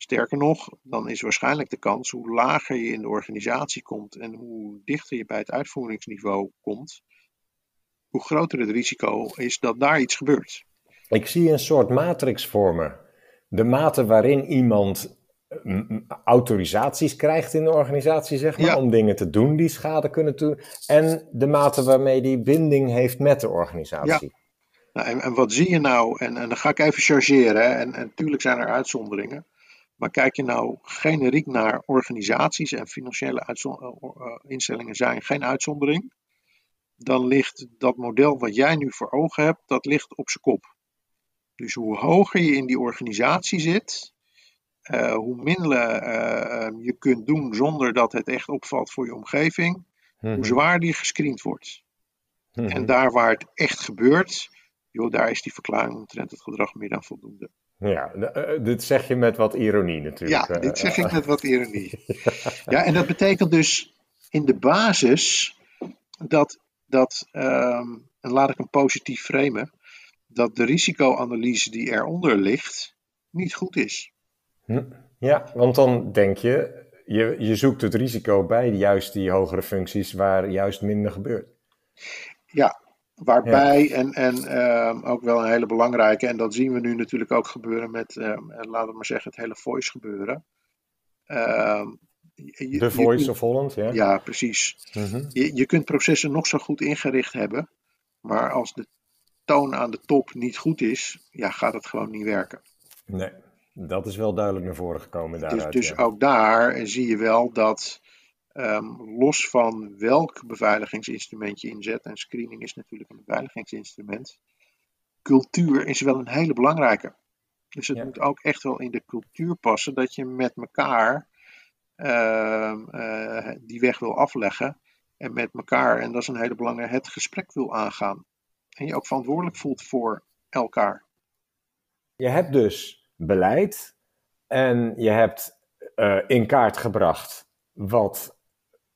Sterker nog, dan is waarschijnlijk de kans hoe lager je in de organisatie komt en hoe dichter je bij het uitvoeringsniveau komt, hoe groter het risico is dat daar iets gebeurt. Ik zie een soort matrix vormen. De mate waarin iemand mm, autorisaties krijgt in de organisatie, zeg maar, om dingen te doen die schade kunnen doen. En de mate waarmee die binding heeft met de organisatie. Ja. Nou, en, en, wat zie je nou? En, en dan ga ik even chargeren. En, en natuurlijk zijn er uitzonderingen. Maar kijk je nou generiek naar organisaties en financiële eh, eh, instellingen zijn geen uitzondering, dan ligt dat model wat jij nu voor ogen hebt, dat ligt op zijn kop. Dus hoe hoger je in die organisatie zit, uh, hoe minder uh, je kunt doen zonder dat het echt opvalt voor je omgeving, mm -hmm. hoe zwaar die gescreend wordt. Mm -hmm. En daar waar het echt gebeurt, joh, daar is die verklaring omtrent het gedrag meer dan voldoende. Ja, uh, dit zeg je met wat ironie natuurlijk. Ja, dit zeg ik met wat ironie. ja, en dat betekent dus in de basis dat, dat um, en laat ik hem positief framen, dat de risicoanalyse die eronder ligt niet goed is. Hm. Ja, want dan denk je, je, je zoekt het risico bij juist die hogere functies waar juist minder gebeurt. Ja, Waarbij, en, en uh, ook wel een hele belangrijke, en dat zien we nu natuurlijk ook gebeuren met, uh, laten we maar zeggen, het hele voice gebeuren. Uh, de Voice of Holland, ja. Ja, precies. Mm -hmm. je, je kunt processen nog zo goed ingericht hebben, maar als de toon aan de top niet goed is, ja, gaat het gewoon niet werken. Nee, dat is wel duidelijk naar voren gekomen dus, daaruit. Dus, dus ja. ook daar zie je wel dat Um, los van welk beveiligingsinstrument je inzet, en screening is natuurlijk een beveiligingsinstrument, cultuur is wel een hele belangrijke. Dus het ja. moet ook echt wel in de cultuur passen dat je met elkaar uh, uh, die weg wil afleggen en met elkaar, en dat is een hele belangrijke, het gesprek wil aangaan. En je ook verantwoordelijk voelt voor elkaar. Je hebt dus beleid en je hebt uh, in kaart gebracht wat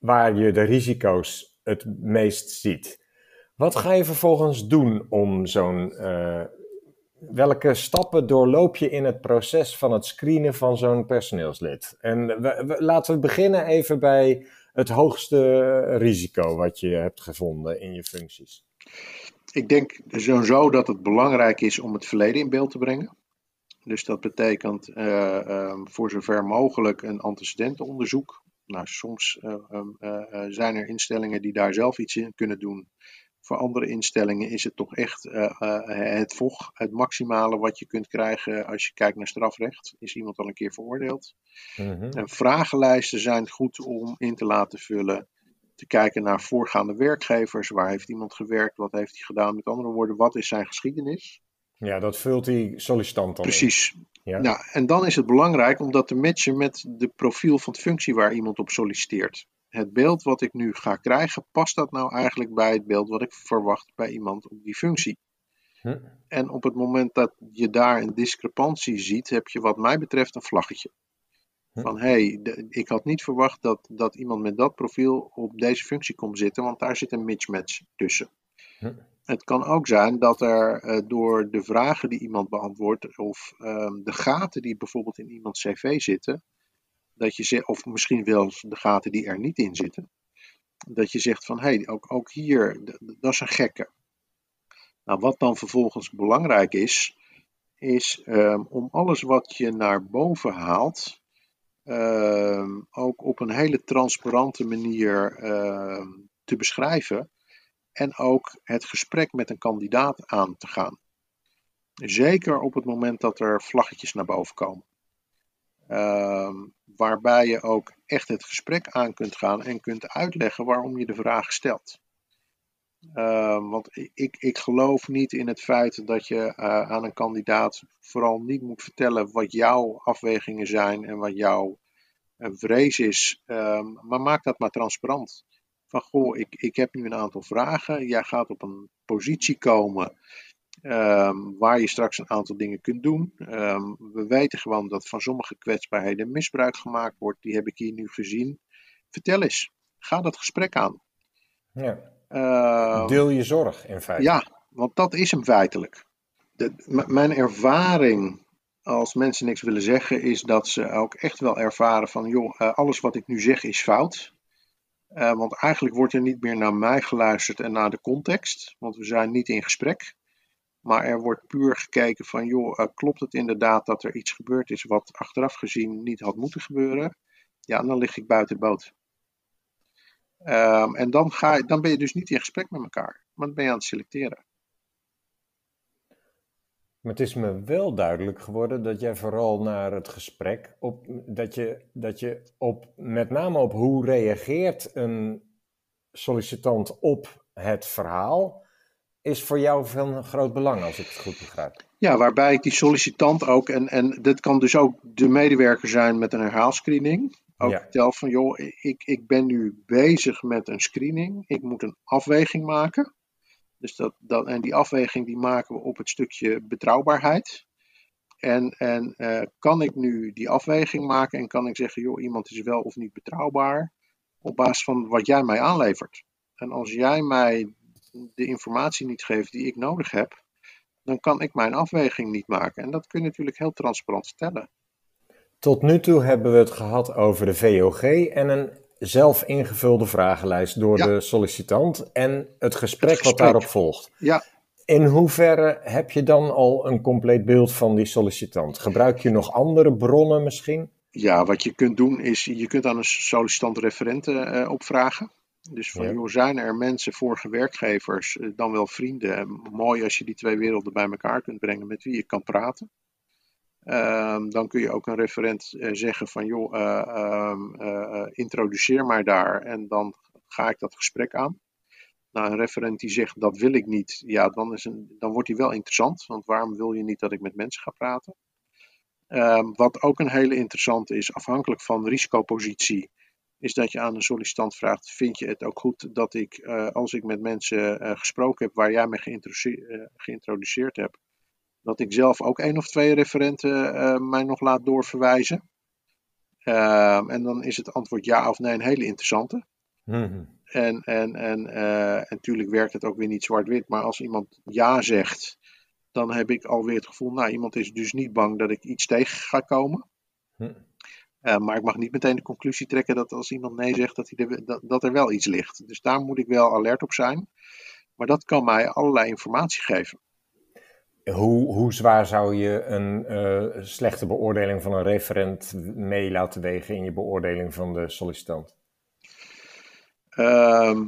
waar je de risico's het meest ziet. Wat ga je vervolgens doen om zo'n uh, welke stappen doorloop je in het proces van het screenen van zo'n personeelslid? En laten we beginnen even bij het hoogste risico wat je hebt gevonden in je functies. Ik denk sowieso dat het belangrijk is om het verleden in beeld te brengen. Dus dat betekent eh, ehm, voor zover mogelijk een antecedentenonderzoek. Nou, soms eh, ehm, eh, eh, zijn er instellingen die daar zelf iets in kunnen doen. Voor andere instellingen is het toch echt het VOG, het maximale wat je kunt krijgen als je kijkt naar strafrecht. Is iemand al een keer veroordeeld? Mhm. En vragenlijsten zijn goed om in te laten vullen. Te kijken naar voorgaande werkgevers. Waar heeft iemand gewerkt? Wat heeft hij gedaan? Met andere woorden, wat is zijn geschiedenis? Ja, dat vult die sollicitant dan in. Ja? Nou, en dan is het belangrijk om dat te matchen met de profiel van de functie waar iemand op solliciteert. Het beeld wat ik nu ga krijgen, past dat nou eigenlijk bij het beeld wat ik verwacht bij iemand op die functie? Hm. En op het moment dat je daar een discrepantie ziet, heb je wat mij betreft een vlaggetje. Hm. Van hé, hey, de- ik had niet verwacht dat, dat iemand met dat profiel op deze functie komt zitten, want daar zit een mismatch tussen. Hm. Het kan ook zijn dat er eh, door de vragen die iemand beantwoordt, of ehm, de gaten die bijvoorbeeld in iemands cv zitten, dat je of misschien wel de gaten die er niet in zitten, dat je zegt van hé, hey, ook, ook hier, dat is een gekke. Nou, wat dan vervolgens belangrijk is, is ehm, om alles wat je naar boven haalt, ehm, ook op een hele transparante manier te beschrijven en ook het gesprek met een kandidaat aan te gaan. Zeker op het moment dat er vlaggetjes naar boven komen. Ehm, waarbij je ook echt het gesprek aan kunt gaan en kunt uitleggen waarom je de vraag stelt. Ehm, want ik, ik geloof niet in het feit dat je eh, aan een kandidaat vooral niet moet vertellen wat jouw afwegingen zijn en wat jouw eh, vrees is. Ehm, maar maak dat maar transparant. Van goh, ik, ik heb nu een aantal vragen. Jij gaat op een positie komen ehm, waar je straks een aantal dingen kunt doen. Ehm, we weten gewoon dat van sommige kwetsbaarheden misbruik gemaakt wordt. Die heb ik hier nu gezien. Vertel eens, ga dat gesprek aan. Ja. Ehm, Deel je zorg in feite. ja, want dat is hem feitelijk. De, mijn ervaring als mensen niks willen zeggen, is dat ze ook echt wel ervaren van, joh, eh, alles wat ik nu zeg is fout. Eh, want eigenlijk wordt er niet meer naar mij geluisterd en naar de context, want we zijn niet in gesprek. Maar er wordt puur gekeken van, joh, eh, klopt het inderdaad dat er iets gebeurd is wat achteraf gezien niet had moeten gebeuren? Ja, dan lig ik buiten boot. Ehm, en dan, ga, dan ben je dus niet in gesprek met elkaar, maar dan ben je aan het selecteren. Maar het is me wel duidelijk geworden dat jij vooral naar het gesprek, op, dat je, dat je op, met name op hoe reageert een sollicitant op het verhaal, is voor jou van groot belang, als ik het goed begrijp. Ja, waarbij ik die sollicitant ook, en, en dit kan dus ook de medewerker zijn met een herhaalscreening, ook Ja. vertel van joh, ik, ik ben nu bezig met een screening, ik moet een afweging maken. Dus dat, en die afweging die maken we op het stukje betrouwbaarheid. En, en eh, kan ik nu die afweging maken en kan ik zeggen, joh, iemand is wel of niet betrouwbaar op basis van wat jij mij aanlevert. En als jij mij de informatie niet geeft die ik nodig heb, dan kan ik mijn afweging niet maken. En dat kun je natuurlijk heel transparant stellen. Tot nu toe hebben we het gehad over de VOG en een zelf ingevulde vragenlijst door Ja. de sollicitant en het gesprek, Het wat daarop volgt. Ja, In hoeverre heb je dan al een compleet beeld van die sollicitant? Gebruik je nog andere bronnen misschien? ja, wat je kunt doen is, je kunt aan een sollicitant referenten eh, opvragen. Dus van, Ja. joh, zijn er mensen, vorige werkgevers, eh, dan wel vrienden? Mooi als je die twee werelden bij elkaar kunt brengen met wie je kan praten. Ehm, dan kun je ook een referent eh, zeggen van, joh, eh, ehm, eh, introduceer mij daar en dan ga ik dat gesprek aan. Nou, een referent die zegt dat wil ik niet, ja, dan, is een, dan wordt hij wel interessant. Want waarom wil je niet dat ik met mensen ga praten? Ehm, wat ook een hele interessante is, afhankelijk van risicopositie, is dat je aan een sollicitant vraagt: Vind je het ook goed dat ik, als ik met mensen gesproken heb waar jij me geïntroduce- geïntroduceerd hebt, dat ik zelf ook één of twee referenten eh, mij nog laat doorverwijzen? Ehm, en dan is het antwoord ja of nee een hele interessante. Mhm. En, en, en, eh, en natuurlijk werkt het ook weer niet zwart-wit, maar als iemand ja zegt, dan heb ik alweer het gevoel, nou, iemand is dus niet bang dat ik iets tegen ga komen. Hm. Eh, maar ik mag niet meteen de conclusie trekken dat als iemand nee zegt, dat, hij er, dat, dat er wel iets ligt. Dus daar moet ik wel alert op zijn. Maar dat kan mij allerlei informatie geven. Hoe, hoe zwaar zou je een eh, slechte beoordeling van een referent mee laten wegen in je beoordeling van de sollicitant? Ehm,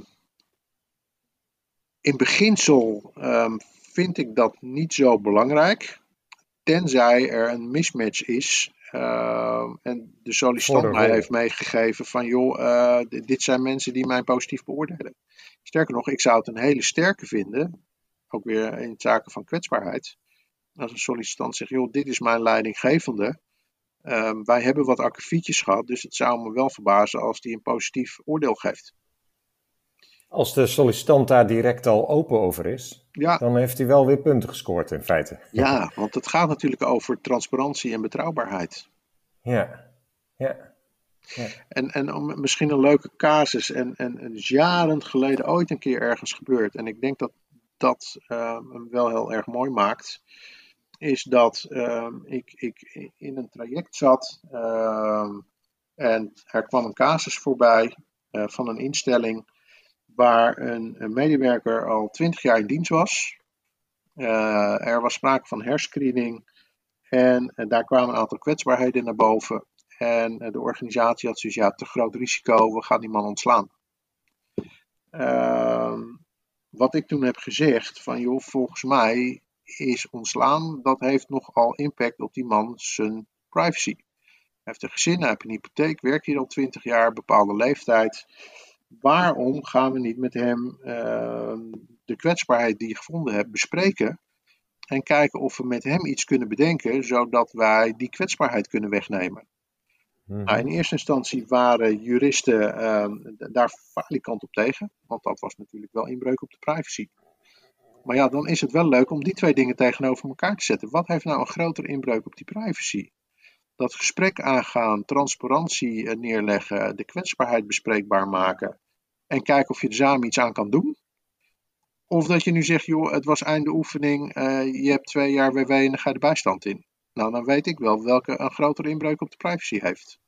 in beginsel ehm, vind ik dat niet zo belangrijk, tenzij er een mismatch is ehm, en de sollicitant de mij heeft meegegeven van joh, eh, dit zijn mensen die mij positief beoordelen. Sterker nog, ik zou het een hele sterke vinden, ook weer in zaken van kwetsbaarheid, als een sollicitant zegt joh, dit is mijn leidinggevende. Ehm, wij hebben wat akkefietjes gehad, dus het zou me wel verbazen als die een positief oordeel geeft. Als de sollicitant daar direct al open over is, Ja, dan heeft hij wel weer punten gescoord in feite. Ja, want het gaat natuurlijk over transparantie en betrouwbaarheid. Ja, ja. En, en om- misschien een leuke casus. En, en, en is jaren geleden ooit een keer ergens gebeurd. En ik denk dat dat ehm, hem wel heel erg mooi maakt. Is dat ehm, ik, ik in een traject zat. ehm, en er kwam een casus voorbij eh, van een instelling. Waar een, medewerker al twintig jaar in dienst was. Eh, er was sprake van herscreening. En eh, daar kwamen een aantal kwetsbaarheden naar boven. En de organisatie had zoiets, ja, te groot risico, we gaan die man ontslaan. Ehm, wat ik toen heb gezegd, van joh, volgens mij is ontslaan, dat heeft nogal impact op die man zijn privacy. Hij heeft een gezin, hij heeft een hypotheek, werkt hier al 20 jaar, bepaalde leeftijd. Waarom gaan we niet met hem ehm, de kwetsbaarheid die je gevonden hebt bespreken? En kijken of we met hem iets kunnen bedenken, zodat wij die kwetsbaarheid kunnen wegnemen. Mhm. Nou, in eerste instantie waren juristen d- daar falikant op tegen, want dat was natuurlijk wel inbreuk op de privacy. Maar ja, dan is het wel leuk om die twee dingen tegenover elkaar te zetten. Wat heeft nou een grotere inbreuk op die privacy? Dat gesprek aangaan, transparantie eh, neerleggen, de kwetsbaarheid bespreekbaar maken en kijken of je er samen iets aan kan doen. Of dat je nu zegt, joh, het was einde oefening, eh, je hebt twee jaar WW en dan ga je de bijstand in. Nou, dan weet ik wel welke een grotere inbreuk op de privacy heeft.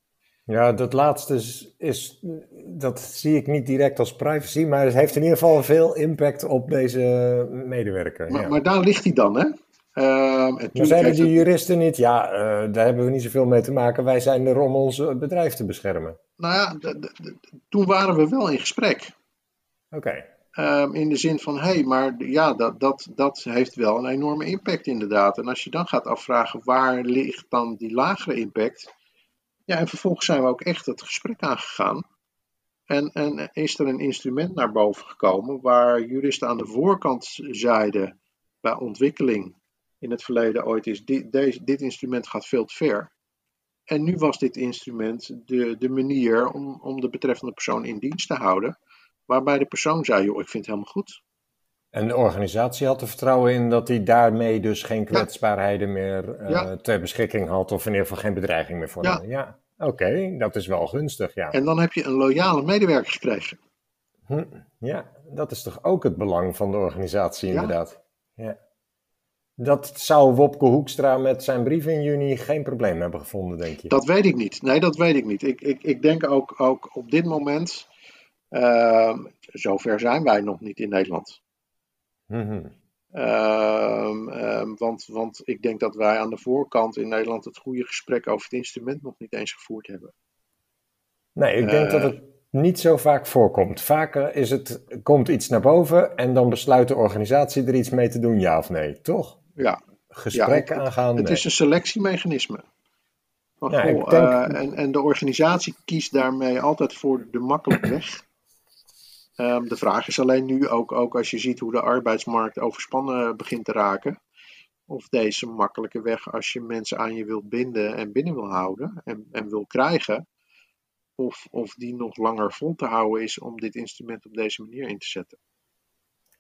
Ja, dat laatste is, is, dat zie ik niet direct als privacy, maar het heeft in ieder geval veel impact op deze medewerker. Maar, ja. maar daar ligt hij dan, hè? En Maar zeiden die juristen niet, ja, eh, daar hebben we niet zoveel mee te maken, wij zijn er om ons bedrijf te beschermen. Nou ja, toen waren we wel in gesprek. Oké, Ehm, in de zin van, hé, hey, maar ja, dat, dat, dat heeft wel een enorme impact inderdaad. En als je dan gaat afvragen, waar ligt dan die lagere impact? Ja, en vervolgens zijn we ook echt het gesprek aangegaan. En, en is er een instrument naar boven gekomen waar juristen aan de voorkant zeiden bij ontwikkeling in het verleden ooit is, dit, deze, dit instrument gaat veel te ver. En nu was dit instrument de, de manier om, om de betreffende persoon in dienst te houden. Waarbij de persoon zei, joh, ik vind het helemaal goed. en de organisatie had er vertrouwen in dat hij daarmee dus geen kwetsbaarheden meer eh, Ja. ter beschikking had, of in ieder geval geen bedreiging meer voor Ja. oké, dat is wel gunstig, ja. En dan heb je een loyale medewerker gekregen. Hm, ja, dat is toch ook het belang van de organisatie, inderdaad. Ja. Dat zou Wopke Hoekstra met zijn brief in juni geen probleem hebben gevonden, denk je? Dat weet ik niet. Nee, dat weet ik niet. Ik, ik, ik denk ook, ook op dit moment, zover zijn wij nog niet in Nederland. Mhm. Ehm, ehm, want, want ik denk dat wij aan de voorkant in Nederland het goede gesprek over het instrument nog niet eens gevoerd hebben. Nee, ik denk Eh. dat het niet zo vaak voorkomt. Vaker is het, komt iets naar boven en dan besluit de organisatie er iets mee te doen, ja of nee, toch? Ja, Gesprekken het- aangaan, het nee. is een selectiemechanisme. Van, Ja, ik goh, denk- eh, en, en de organisatie kiest daarmee altijd voor de makkelijke weg. Ehm, de vraag is alleen nu, ook, ook als je ziet hoe de arbeidsmarkt overspannen begint te raken, of deze makkelijke weg, als je mensen aan je wilt binden en binnen wil houden en, en wil krijgen, of, of die nog langer vol te houden is om dit instrument op deze manier in te zetten.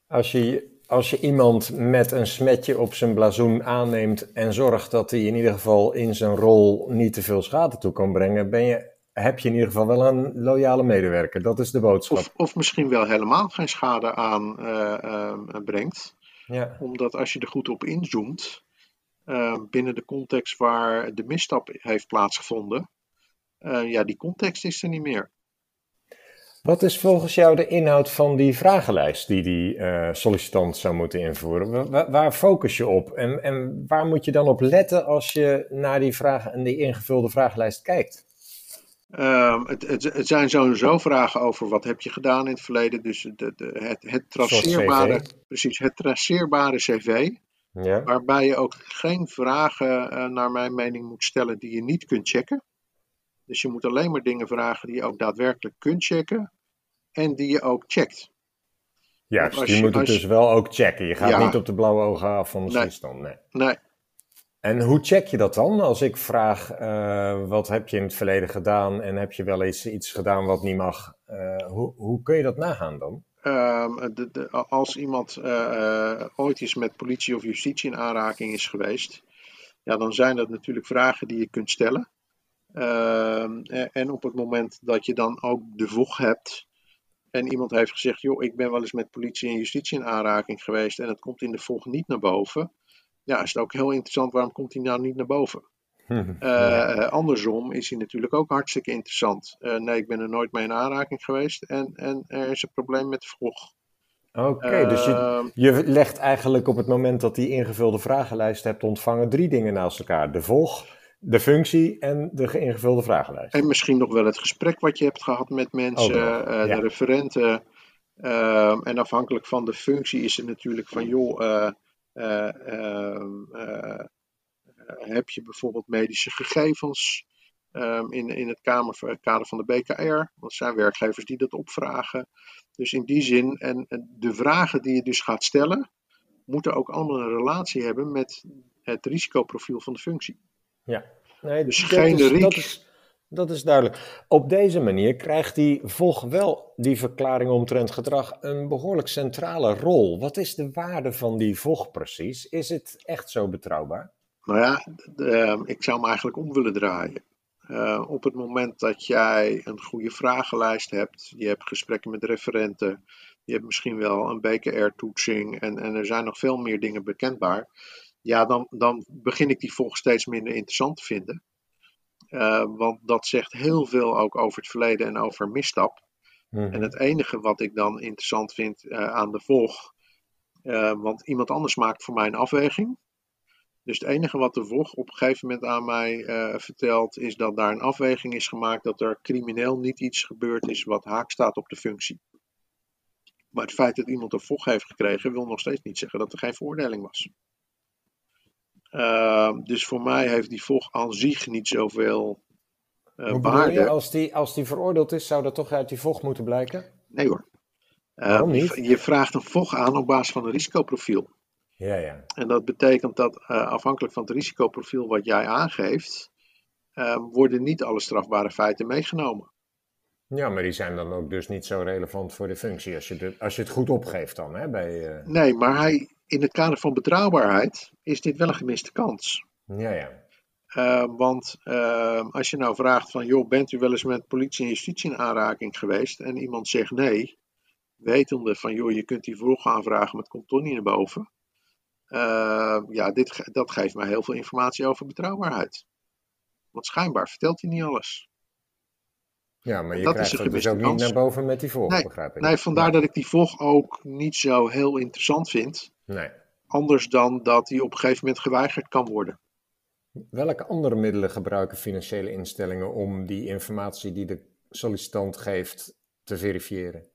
Als je, als je iemand met een smetje op zijn blazoen aanneemt en zorgt dat hij in ieder geval in zijn rol niet te veel schade toe kan brengen, ben je, heb je in ieder geval wel een loyale medewerker. Dat is de boodschap. Of, of misschien wel helemaal geen schade aan eh, ehm, brengt. Ja. Omdat als je er goed op inzoomt, eh, binnen de context waar de misstap heeft plaatsgevonden, eh, ja, die context is er niet meer. Wat is volgens jou de inhoud van die vragenlijst die die eh, sollicitant zou moeten invoeren? Wa- wa- waar focus je op? En, en waar moet je dan op letten als je naar die vragen en die ingevulde vragenlijst kijkt? Ehm, het, het, het zijn sowieso vragen over wat heb je gedaan in het verleden. Dus de, de, het, het, traceerbare, cv. precies, het traceerbare cv. Ja. Waarbij je ook geen vragen, eh, naar mijn mening, moet stellen die je niet kunt checken. Dus je moet alleen maar dingen vragen die je ook daadwerkelijk kunt checken. En die je ook checkt. Juist, je je- moet het je- dus wel ook checken. Je gaat Ja. niet op de blauwe ogen af van de Nee. Nee. Nee, En hoe check je dat dan? Als ik vraag, eh, wat heb je in het verleden gedaan en heb je wel eens iets gedaan wat niet mag? Eh, hoe, hoe kun je dat nagaan dan? Ehm, als iemand eh, ooit eens met politie of justitie in aanraking is geweest, ja, dan zijn dat natuurlijk vragen die je kunt stellen. Ehm, en, en op het moment dat je dan ook de voeg hebt en iemand heeft gezegd, joh, ik ben wel eens met politie en justitie in aanraking geweest en het komt in de voeg niet naar boven, ja, is het ook heel interessant, waarom komt hij nou niet naar boven? Eh, eh, andersom is hij natuurlijk ook hartstikke interessant. Eh, nee, ik ben er nooit mee in aanraking geweest en, en er is een probleem met de vroeg. Oké, dus je, je legt eigenlijk op het moment dat die ingevulde vragenlijst hebt ontvangen drie dingen naast elkaar. De volg, de functie en de ingevulde vragenlijst. En misschien nog wel het gesprek wat je hebt gehad met mensen, ja. de referenten. Ehm, en afhankelijk van de functie is het natuurlijk van, joh, eh, eh, eh, heb je bijvoorbeeld medische gegevens ehm, in, in het kamer, kader van de BKR? Want er zijn werkgevers die dat opvragen. Dus in die zin, en, en de vragen die je dus gaat stellen, moeten ook allemaal een relatie hebben met het risicoprofiel van de functie. Ja, nee, Dus is, dat, is, dat is duidelijk. Op deze manier krijgt die volg wel die verklaring omtrent gedrag een behoorlijk centrale rol. Wat is de waarde van die volg precies? Is het echt zo betrouwbaar? Nou ja, ehm, ik zou hem eigenlijk om willen draaien. Eh, op het moment dat jij een goede vragenlijst hebt, je hebt gesprekken met referenten, je hebt misschien wel een BKR-toetsing en, en er zijn nog veel meer dingen bekendbaar, ja, dan, dan begin ik die volg steeds minder interessant te vinden. Eh, want dat zegt heel veel ook over het verleden en over misstap. Mhm. En het enige wat ik dan interessant vind eh, aan de volg, eh, want iemand anders maakt voor mij een afweging. Dus het enige wat de VOG op een gegeven moment aan mij vertelt, is dat daar een afweging is gemaakt dat er crimineel niet iets gebeurd is wat haak staat op de functie. Maar het feit dat iemand een VOG heeft gekregen, wil nog steeds niet zeggen dat er geen veroordeling was. Ehm, dus voor mij heeft die VOG aan zich niet zoveel je? waarde. Als die, als die veroordeeld is, zou dat toch uit die volg moeten blijken? Nee hoor. Waarom je- niet? Je vraagt een VOG aan op basis van een risicoprofiel. Ja, ja. En dat betekent dat eh, afhankelijk van het risicoprofiel wat jij aangeeft, eh, worden niet alle strafbare feiten meegenomen. Ja, maar die zijn dan ook dus niet zo relevant voor de functie als je, de, als je het goed opgeeft dan, hè? Bij, Nee, maar hij, in het kader van betrouwbaarheid is dit wel een gemiste kans. Ja, ja. Eh, want eh, als je nou vraagt van, joh, bent u wel eens met politie en justitie in aanraking geweest? En iemand zegt nee, wetende van, joh, je kunt die vroeg aanvragen, maar het komt toch niet naar boven. Eh, ja, dit, dat geeft mij heel veel informatie over betrouwbaarheid. Want schijnbaar vertelt hij niet alles. Ja, maar je Dat is krijgt een het dus ook niet naar boven met die volg, Nee, begrijp ik. Nee, vandaar dat ik die VOG ook niet zo heel interessant vind. Nee. Anders dan dat die op een gegeven moment geweigerd kan worden. Welke andere middelen gebruiken financiële instellingen om die informatie die de sollicitant geeft te verifiëren?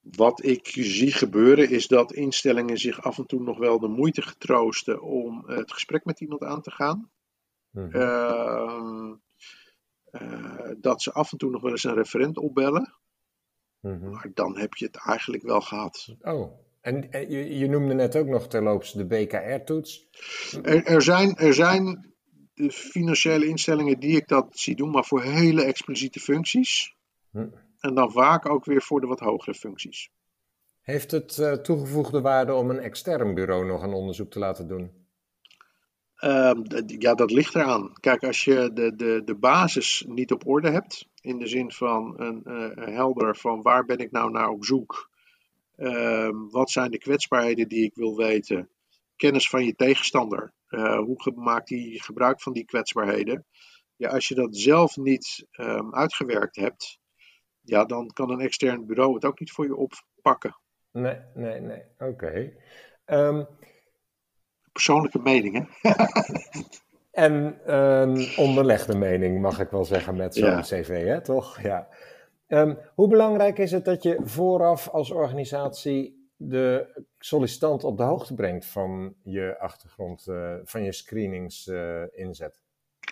Wat ik zie gebeuren is dat instellingen zich af en toe nog wel de moeite getroosten om het gesprek met iemand aan te gaan. Mhm. Ehm, eh, dat ze af en toe nog wel eens een referent opbellen. Mhm. Maar dan heb je het eigenlijk wel gehad. Oh, en eh, je, je noemde net ook nog terloops de BKR-toets. Er, er, zijn, er zijn de financiële instellingen die ik dat zie doen, maar voor hele expliciete functies. Hm. En dan vaak ook weer voor de wat hogere functies. Heeft het eh, toegevoegde waarde om een extern bureau nog een onderzoek te laten doen? Ehm, ja, dat ligt eraan. Kijk, als je de, de, de basis niet op orde hebt, in de zin van een eh, helder van waar ben ik nou naar op zoek, wat zijn de kwetsbaarheden die ik wil weten? Kennis van je tegenstander. Uh, hoe maakt hij gebruik van die kwetsbaarheden? Ja, als je dat zelf niet um, uitgewerkt hebt, ja, dan kan een extern bureau het ook niet voor je oppakken. Nee, nee, nee. Oké. Okay. Um, Persoonlijke mening, hè? en een onderlegde mening, mag ik wel zeggen, met zo'n ja. cv, hè? toch? Ja. Um, hoe belangrijk is het dat je vooraf als organisatie de sollicitant op de hoogte brengt van je achtergrond, uh, van je screenings uh, inzet?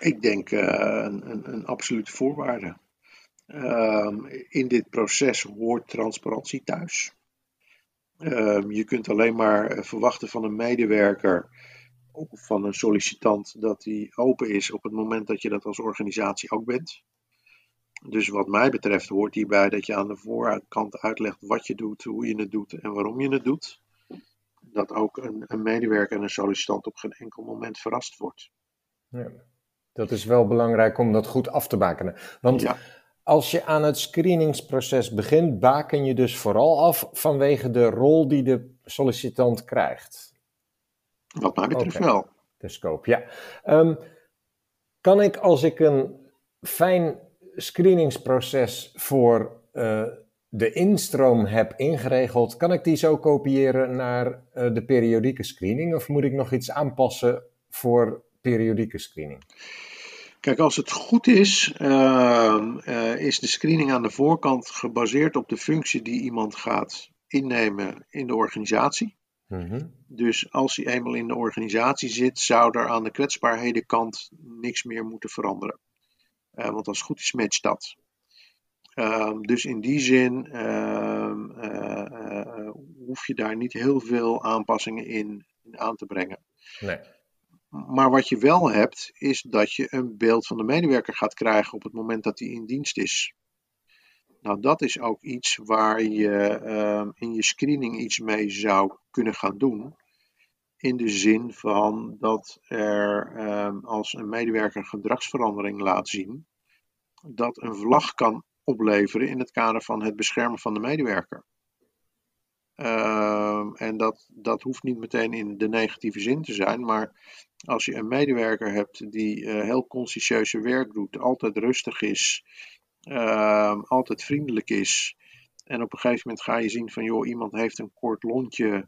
Ik denk uh, een, een, een, absolute voorwaarde. Um, in dit proces hoort transparantie thuis. Um, je kunt alleen maar verwachten van een medewerker of van een sollicitant dat hij open is op het moment dat je dat als organisatie ook bent. Dus wat mij betreft hoort hierbij dat je aan de voorkant uitlegt wat je doet, hoe je het doet en waarom je het doet. Dat ook een, een medewerker en een sollicitant op geen enkel moment verrast wordt. Ja, dat is wel belangrijk om dat goed af te bakenen. Want ja. als je aan het screeningsproces begint, baken je dus vooral af vanwege de rol die de sollicitant krijgt. Wat mij betreft okay. wel. De scope, ja. Um, kan ik als ik een fijn screeningsproces voor uh, de instroom heb ingeregeld, kan ik die zo kopiëren naar uh, de periodieke screening? Of moet ik nog iets aanpassen voor periodieke screening? Kijk, als het goed is, uh, is de screening aan de voorkant gebaseerd op de functie die iemand gaat innemen in de organisatie. Mm-hmm. Dus als hij eenmaal in de organisatie zit, zou er aan de kwetsbaarhedenkant niks meer moeten veranderen. Uh, want als het goed is, matcht dat. Uh, dus in die zin uh, hoef je daar niet heel veel aanpassingen in, in aan te brengen. Nee. Maar wat je wel hebt, is dat je een beeld van de medewerker gaat krijgen op het moment dat hij in dienst is. Nou, dat is ook iets waar je ehm, in je screening iets mee zou kunnen gaan doen. In de zin van dat er um, als een medewerker gedragsverandering laat zien, dat een vlag kan opleveren in het kader van het beschermen van de medewerker. Um, en dat, dat hoeft niet meteen in de negatieve zin te zijn, maar als je een medewerker hebt die uh, heel conscientieuze werk doet, altijd rustig is, uh, altijd vriendelijk is, en op een gegeven moment ga je zien van joh, iemand heeft een kort lontje,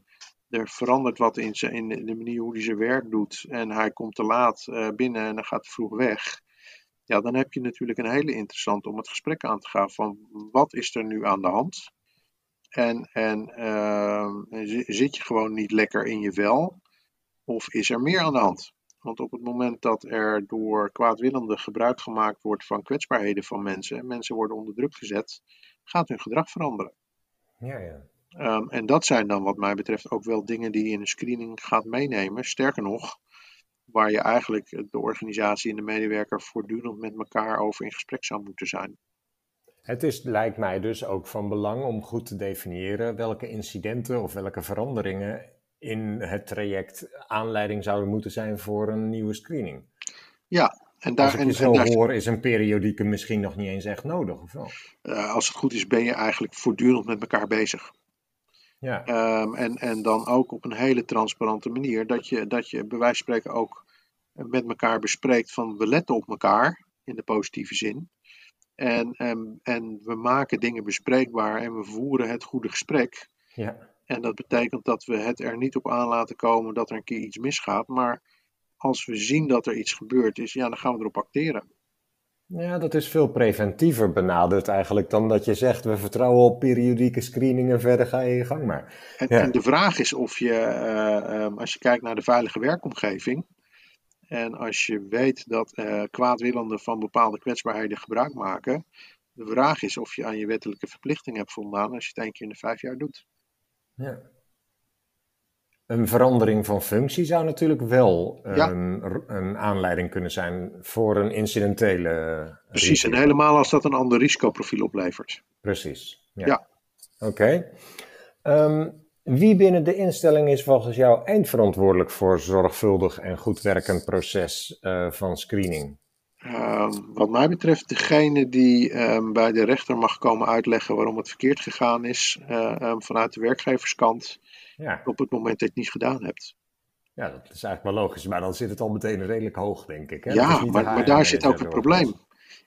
er verandert wat in, in de manier hoe hij zijn werk doet en hij komt te laat uh, binnen en dan gaat vroeg weg. Ja, dan heb je natuurlijk een hele interessante om het gesprek aan te gaan van wat is er nu aan de hand? En, en uh, zit je gewoon niet lekker in je vel? Of is er meer aan de hand? Want op het moment dat er door kwaadwillende gebruik gemaakt wordt van kwetsbaarheden van mensen, en mensen worden onder druk gezet, gaat hun gedrag veranderen. Ja, ja. Um, en dat zijn dan wat mij betreft ook wel dingen die je in een screening gaat meenemen. Sterker nog, waar je eigenlijk de organisatie en de medewerker voortdurend met elkaar over in gesprek zou moeten zijn. Het is, lijkt mij dus ook van belang om goed te definiëren welke incidenten of welke veranderingen in het traject aanleiding zouden moeten zijn voor een nieuwe screening. Ja, en daar, als ik je zo daar, hoor, is een periodieke misschien nog niet eens echt nodig, of wel? Uh, als het goed is, ben je eigenlijk voortdurend met elkaar bezig. Ja. Um, en, en dan ook op een hele transparante manier, dat je, dat je bij wijze van spreken ook met elkaar bespreekt van we letten op elkaar, in de positieve zin. En, en, en we maken dingen bespreekbaar en we voeren het goede gesprek. Ja. En dat betekent dat we het er niet op aan laten komen dat er een keer iets misgaat. Maar als we zien dat er iets gebeurd is, ja, dan gaan we erop acteren. Ja, dat is veel preventiever benaderd eigenlijk dan dat je zegt we vertrouwen op periodieke screeningen verder ga je je gang maar. En, ja. en de vraag is of je, uh, als je kijkt naar de veilige werkomgeving en als je weet dat uh, kwaadwillenden van bepaalde kwetsbaarheden gebruik maken, de vraag is of je aan je wettelijke verplichting hebt voldaan als je het één keer in de vijf jaar doet. Ja. Een verandering van functie zou natuurlijk wel ja. een, een, aanleiding kunnen zijn voor een incidentele. Precies, risico. en helemaal als dat een ander risicoprofiel oplevert. Precies. Ja. ja. Oké. Okay. Um, wie binnen de instelling is volgens jou eindverantwoordelijk voor zorgvuldig en goed werkend proces uh, van screening? Ehm, wat mij betreft, degene die ehm, bij de rechter mag komen uitleggen waarom het verkeerd gegaan is eh, ehm, vanuit de werkgeverskant Ja. op het moment dat je het niet gedaan hebt. ja, dat is eigenlijk wel logisch. Maar dan zit het al meteen redelijk hoog, denk ik. Hè? Ja, maar, maar daar zit ook het probleem.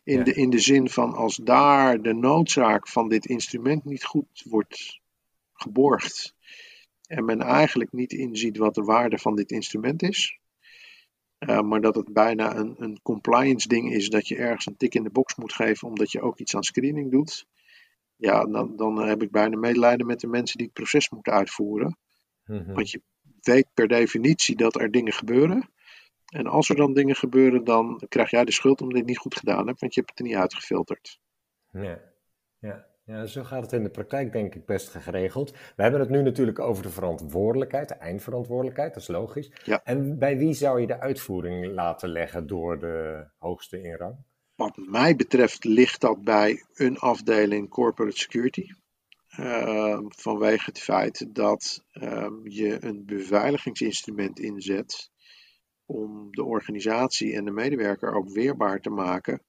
In, Ja. de, in de zin van als daar de noodzaak van dit instrument niet goed wordt geborgd en men eigenlijk niet inziet wat de waarde van dit instrument is, eh, maar dat het bijna een, een compliance ding is dat je ergens een tik in de box moet geven omdat je ook iets aan screening doet, ja, dan, dan heb ik bijna medelijden met de mensen die het proces moeten uitvoeren. Mhm. Want je weet per definitie dat er dingen gebeuren. En als er dan dingen gebeuren, dan krijg jij de schuld omdat je het niet goed gedaan hebt, want je hebt het er niet uitgefilterd. Ja, ja. ja, zo gaat het in de praktijk denk ik best geregeld. We hebben het nu natuurlijk over de verantwoordelijkheid, de eindverantwoordelijkheid, dat is logisch. Ja. En bij wie zou je de uitvoering laten leggen door de hoogste in rang? Wat mij betreft ligt dat bij een afdeling corporate security. Ehm, vanwege het feit dat ehm, je een beveiligingsinstrument inzet om de organisatie en de medewerker ook weerbaar te maken,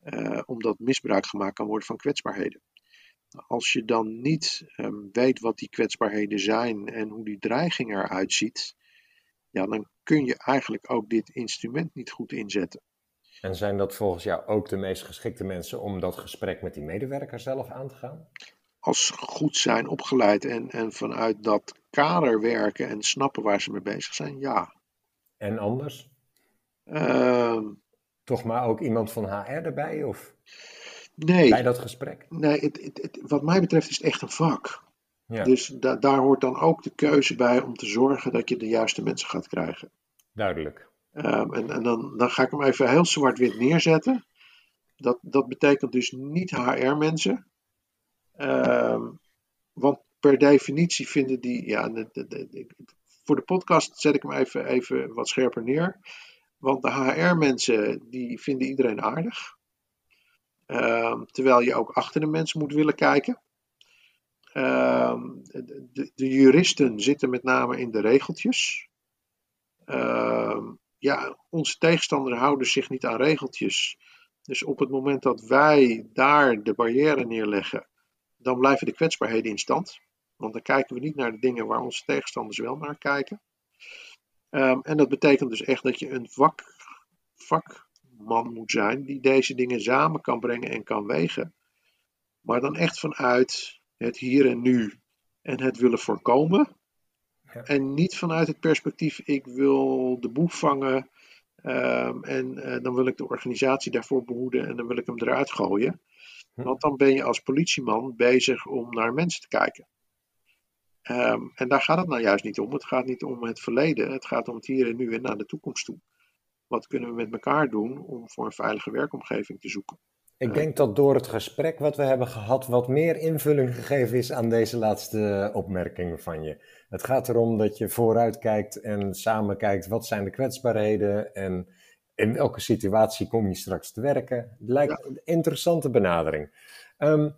eh, omdat misbruik gemaakt kan worden van kwetsbaarheden. Als je dan niet ehm, weet wat die kwetsbaarheden zijn en hoe die dreiging eruit ziet, ja, dan kun je eigenlijk ook dit instrument niet goed inzetten. En zijn dat volgens jou ook de meest geschikte mensen om dat gesprek met die medewerker zelf aan te gaan? als ze goed zijn opgeleid en, en vanuit dat kader werken en snappen waar ze mee bezig zijn, ja. En anders? Ehm, Toch maar ook iemand van HR erbij of nee, bij dat gesprek? nee het, het, het- wat mij betreft is het echt een vak. Ja, Dus da- daar hoort dan ook de keuze bij om te zorgen dat je de juiste mensen gaat krijgen. duidelijk. Ehm, en en dan, dan ga ik hem even heel zwart-wit neerzetten. Dat, dat betekent dus niet HR-mensen. Ehm, want per definitie vinden die. Ja, de, voor de podcast zet ik hem even, even wat scherper neer. Want de HR-mensen die vinden iedereen aardig. Ehm, terwijl je ook achter de mensen moet willen kijken. De, de- juristen zitten met name in de regeltjes. Ehm, ja, onze tegenstanders houden zich niet aan regeltjes. Dus op het moment dat wij daar de barrière neerleggen, dan blijven de kwetsbaarheden in stand. Want dan kijken we niet naar de dingen waar onze tegenstanders wel naar kijken. Ehm, en dat betekent dus echt dat je een vak, vakman moet zijn die deze dingen samen kan brengen en kan wegen. Maar dan echt vanuit het hier en nu en het willen voorkomen. Ja. En niet vanuit het perspectief, ik wil de boef vangen ehm, en eh, dan wil ik de organisatie daarvoor behoeden en dan wil ik hem eruit gooien. Hm. Want dan ben je als politieman bezig om naar mensen te kijken. Ehm, en daar gaat het nou juist niet om. Het gaat niet om het verleden. Het gaat om het hier en nu en naar de toekomst toe. Wat kunnen we met elkaar doen om voor een veilige werkomgeving te zoeken? Ik denk dat door het gesprek wat we hebben gehad, wat meer invulling gegeven is aan deze laatste opmerkingen van je. Het gaat erom dat je vooruit kijkt en samen kijkt wat zijn de kwetsbaarheden en in welke situatie kom je straks te werken. Het lijkt een interessante benadering. Ehm,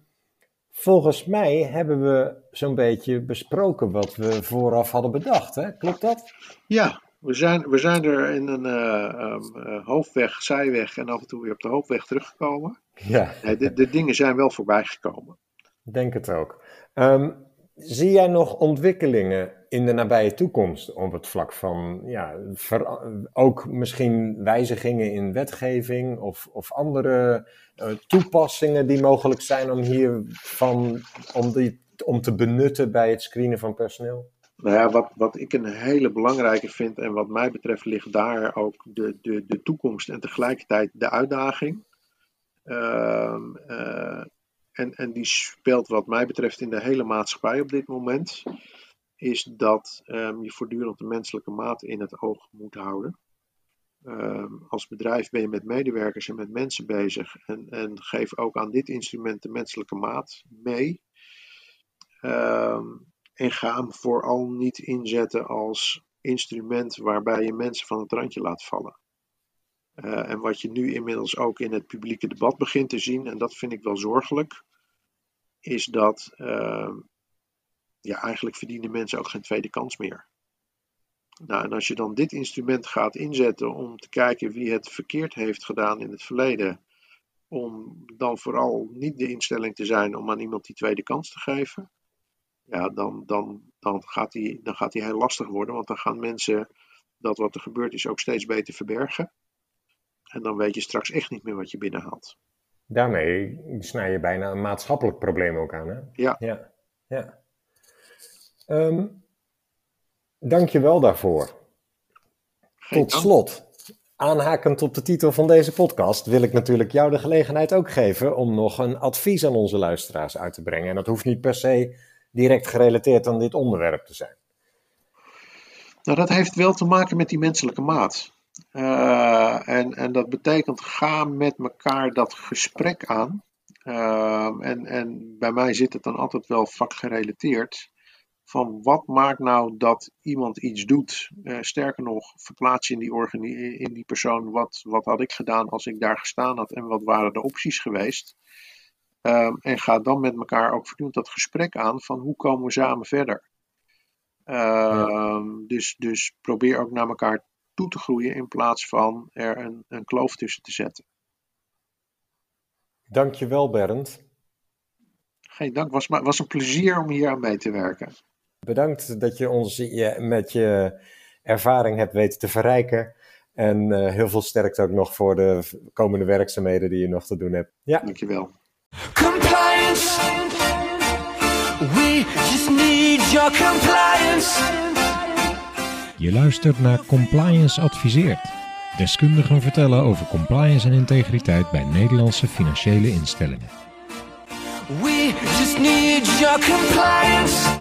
volgens mij hebben we zo'n beetje besproken wat we vooraf hadden bedacht. Hè? Klopt dat? Ja, we zijn, we zijn er in een eh, ehm, eh, hoofdweg, zijweg en af en toe weer op de hoofdweg teruggekomen. Ja. Nee, de, de dingen zijn wel voorbij gekomen. Denk het ook. Ehm, zie jij nog ontwikkelingen in de nabije toekomst op het vlak van, ja, ver- ook misschien wijzigingen in wetgeving of, of andere eh, toepassingen die mogelijk zijn om hiervan, om, die, om te benutten bij het screenen van personeel? Nou ja, wat, wat ik een hele belangrijke vind en wat mij betreft ligt daar ook de, de, de toekomst en tegelijkertijd de uitdaging. Ehm, eh, en, en die speelt wat mij betreft in de hele maatschappij op dit moment. Is dat ehm, je voortdurend de menselijke maat in het oog moet houden. Ehm, als bedrijf ben je met medewerkers en met mensen bezig. En, en geef ook aan dit instrument de menselijke maat mee. En ga hem vooral niet inzetten als instrument waarbij je mensen van het randje laat vallen. Eh, en wat je nu inmiddels ook in het publieke debat begint te zien, en dat vind ik wel zorgelijk, is dat ehm, ja, eigenlijk verdienen mensen ook geen tweede kans meer. Nou, en als je dan dit instrument gaat inzetten om te kijken wie het verkeerd heeft gedaan in het verleden, om dan vooral niet de instelling te zijn om aan iemand die tweede kans te geven, ja, dan, dan, dan, gaat die, dan gaat die heel lastig worden, want dan gaan mensen dat wat er gebeurd is ook steeds beter verbergen. En dan weet je straks echt niet meer wat je binnenhaalt. Daarmee snij je bijna een maatschappelijk probleem ook aan, hè? Ja. Ja, ja. Ehm, dank je wel daarvoor. Geen Tot slot, aanhakend op de titel van deze podcast, wil ik natuurlijk jou de gelegenheid ook geven om nog een advies aan onze luisteraars uit te brengen. En dat hoeft niet per se direct gerelateerd aan dit onderwerp te zijn. Nou, dat heeft wel te maken met die menselijke maat. Eh, en, en dat betekent ga met elkaar dat gesprek aan. Ehm, en, en bij mij zit het dan altijd wel vakgerelateerd. Van wat maakt nou dat iemand iets doet? Eh, sterker nog, verplaats je in die, in die persoon. Wat, wat had ik gedaan als ik daar gestaan had? En wat waren de opties geweest? Ehm, en ga dan met elkaar ook voortdurend dat gesprek aan van hoe komen we samen verder? Ehm, dus, dus probeer ook naar elkaar toe te groeien in plaats van er een, een kloof tussen te zetten. Dank je wel, Bernd. Geen dank, was, maar, was een plezier om hier aan mee te werken. Bedankt dat je ons je, met je ervaring hebt weten te verrijken. En eh, heel veel sterkte ook nog voor de komende werkzaamheden die je nog te doen hebt. Ja, Dankjewel. Compliance. We just need your compliance. Je luistert naar Compliance Adviseert. Deskundigen vertellen over compliance en integriteit bij Nederlandse financiële instellingen.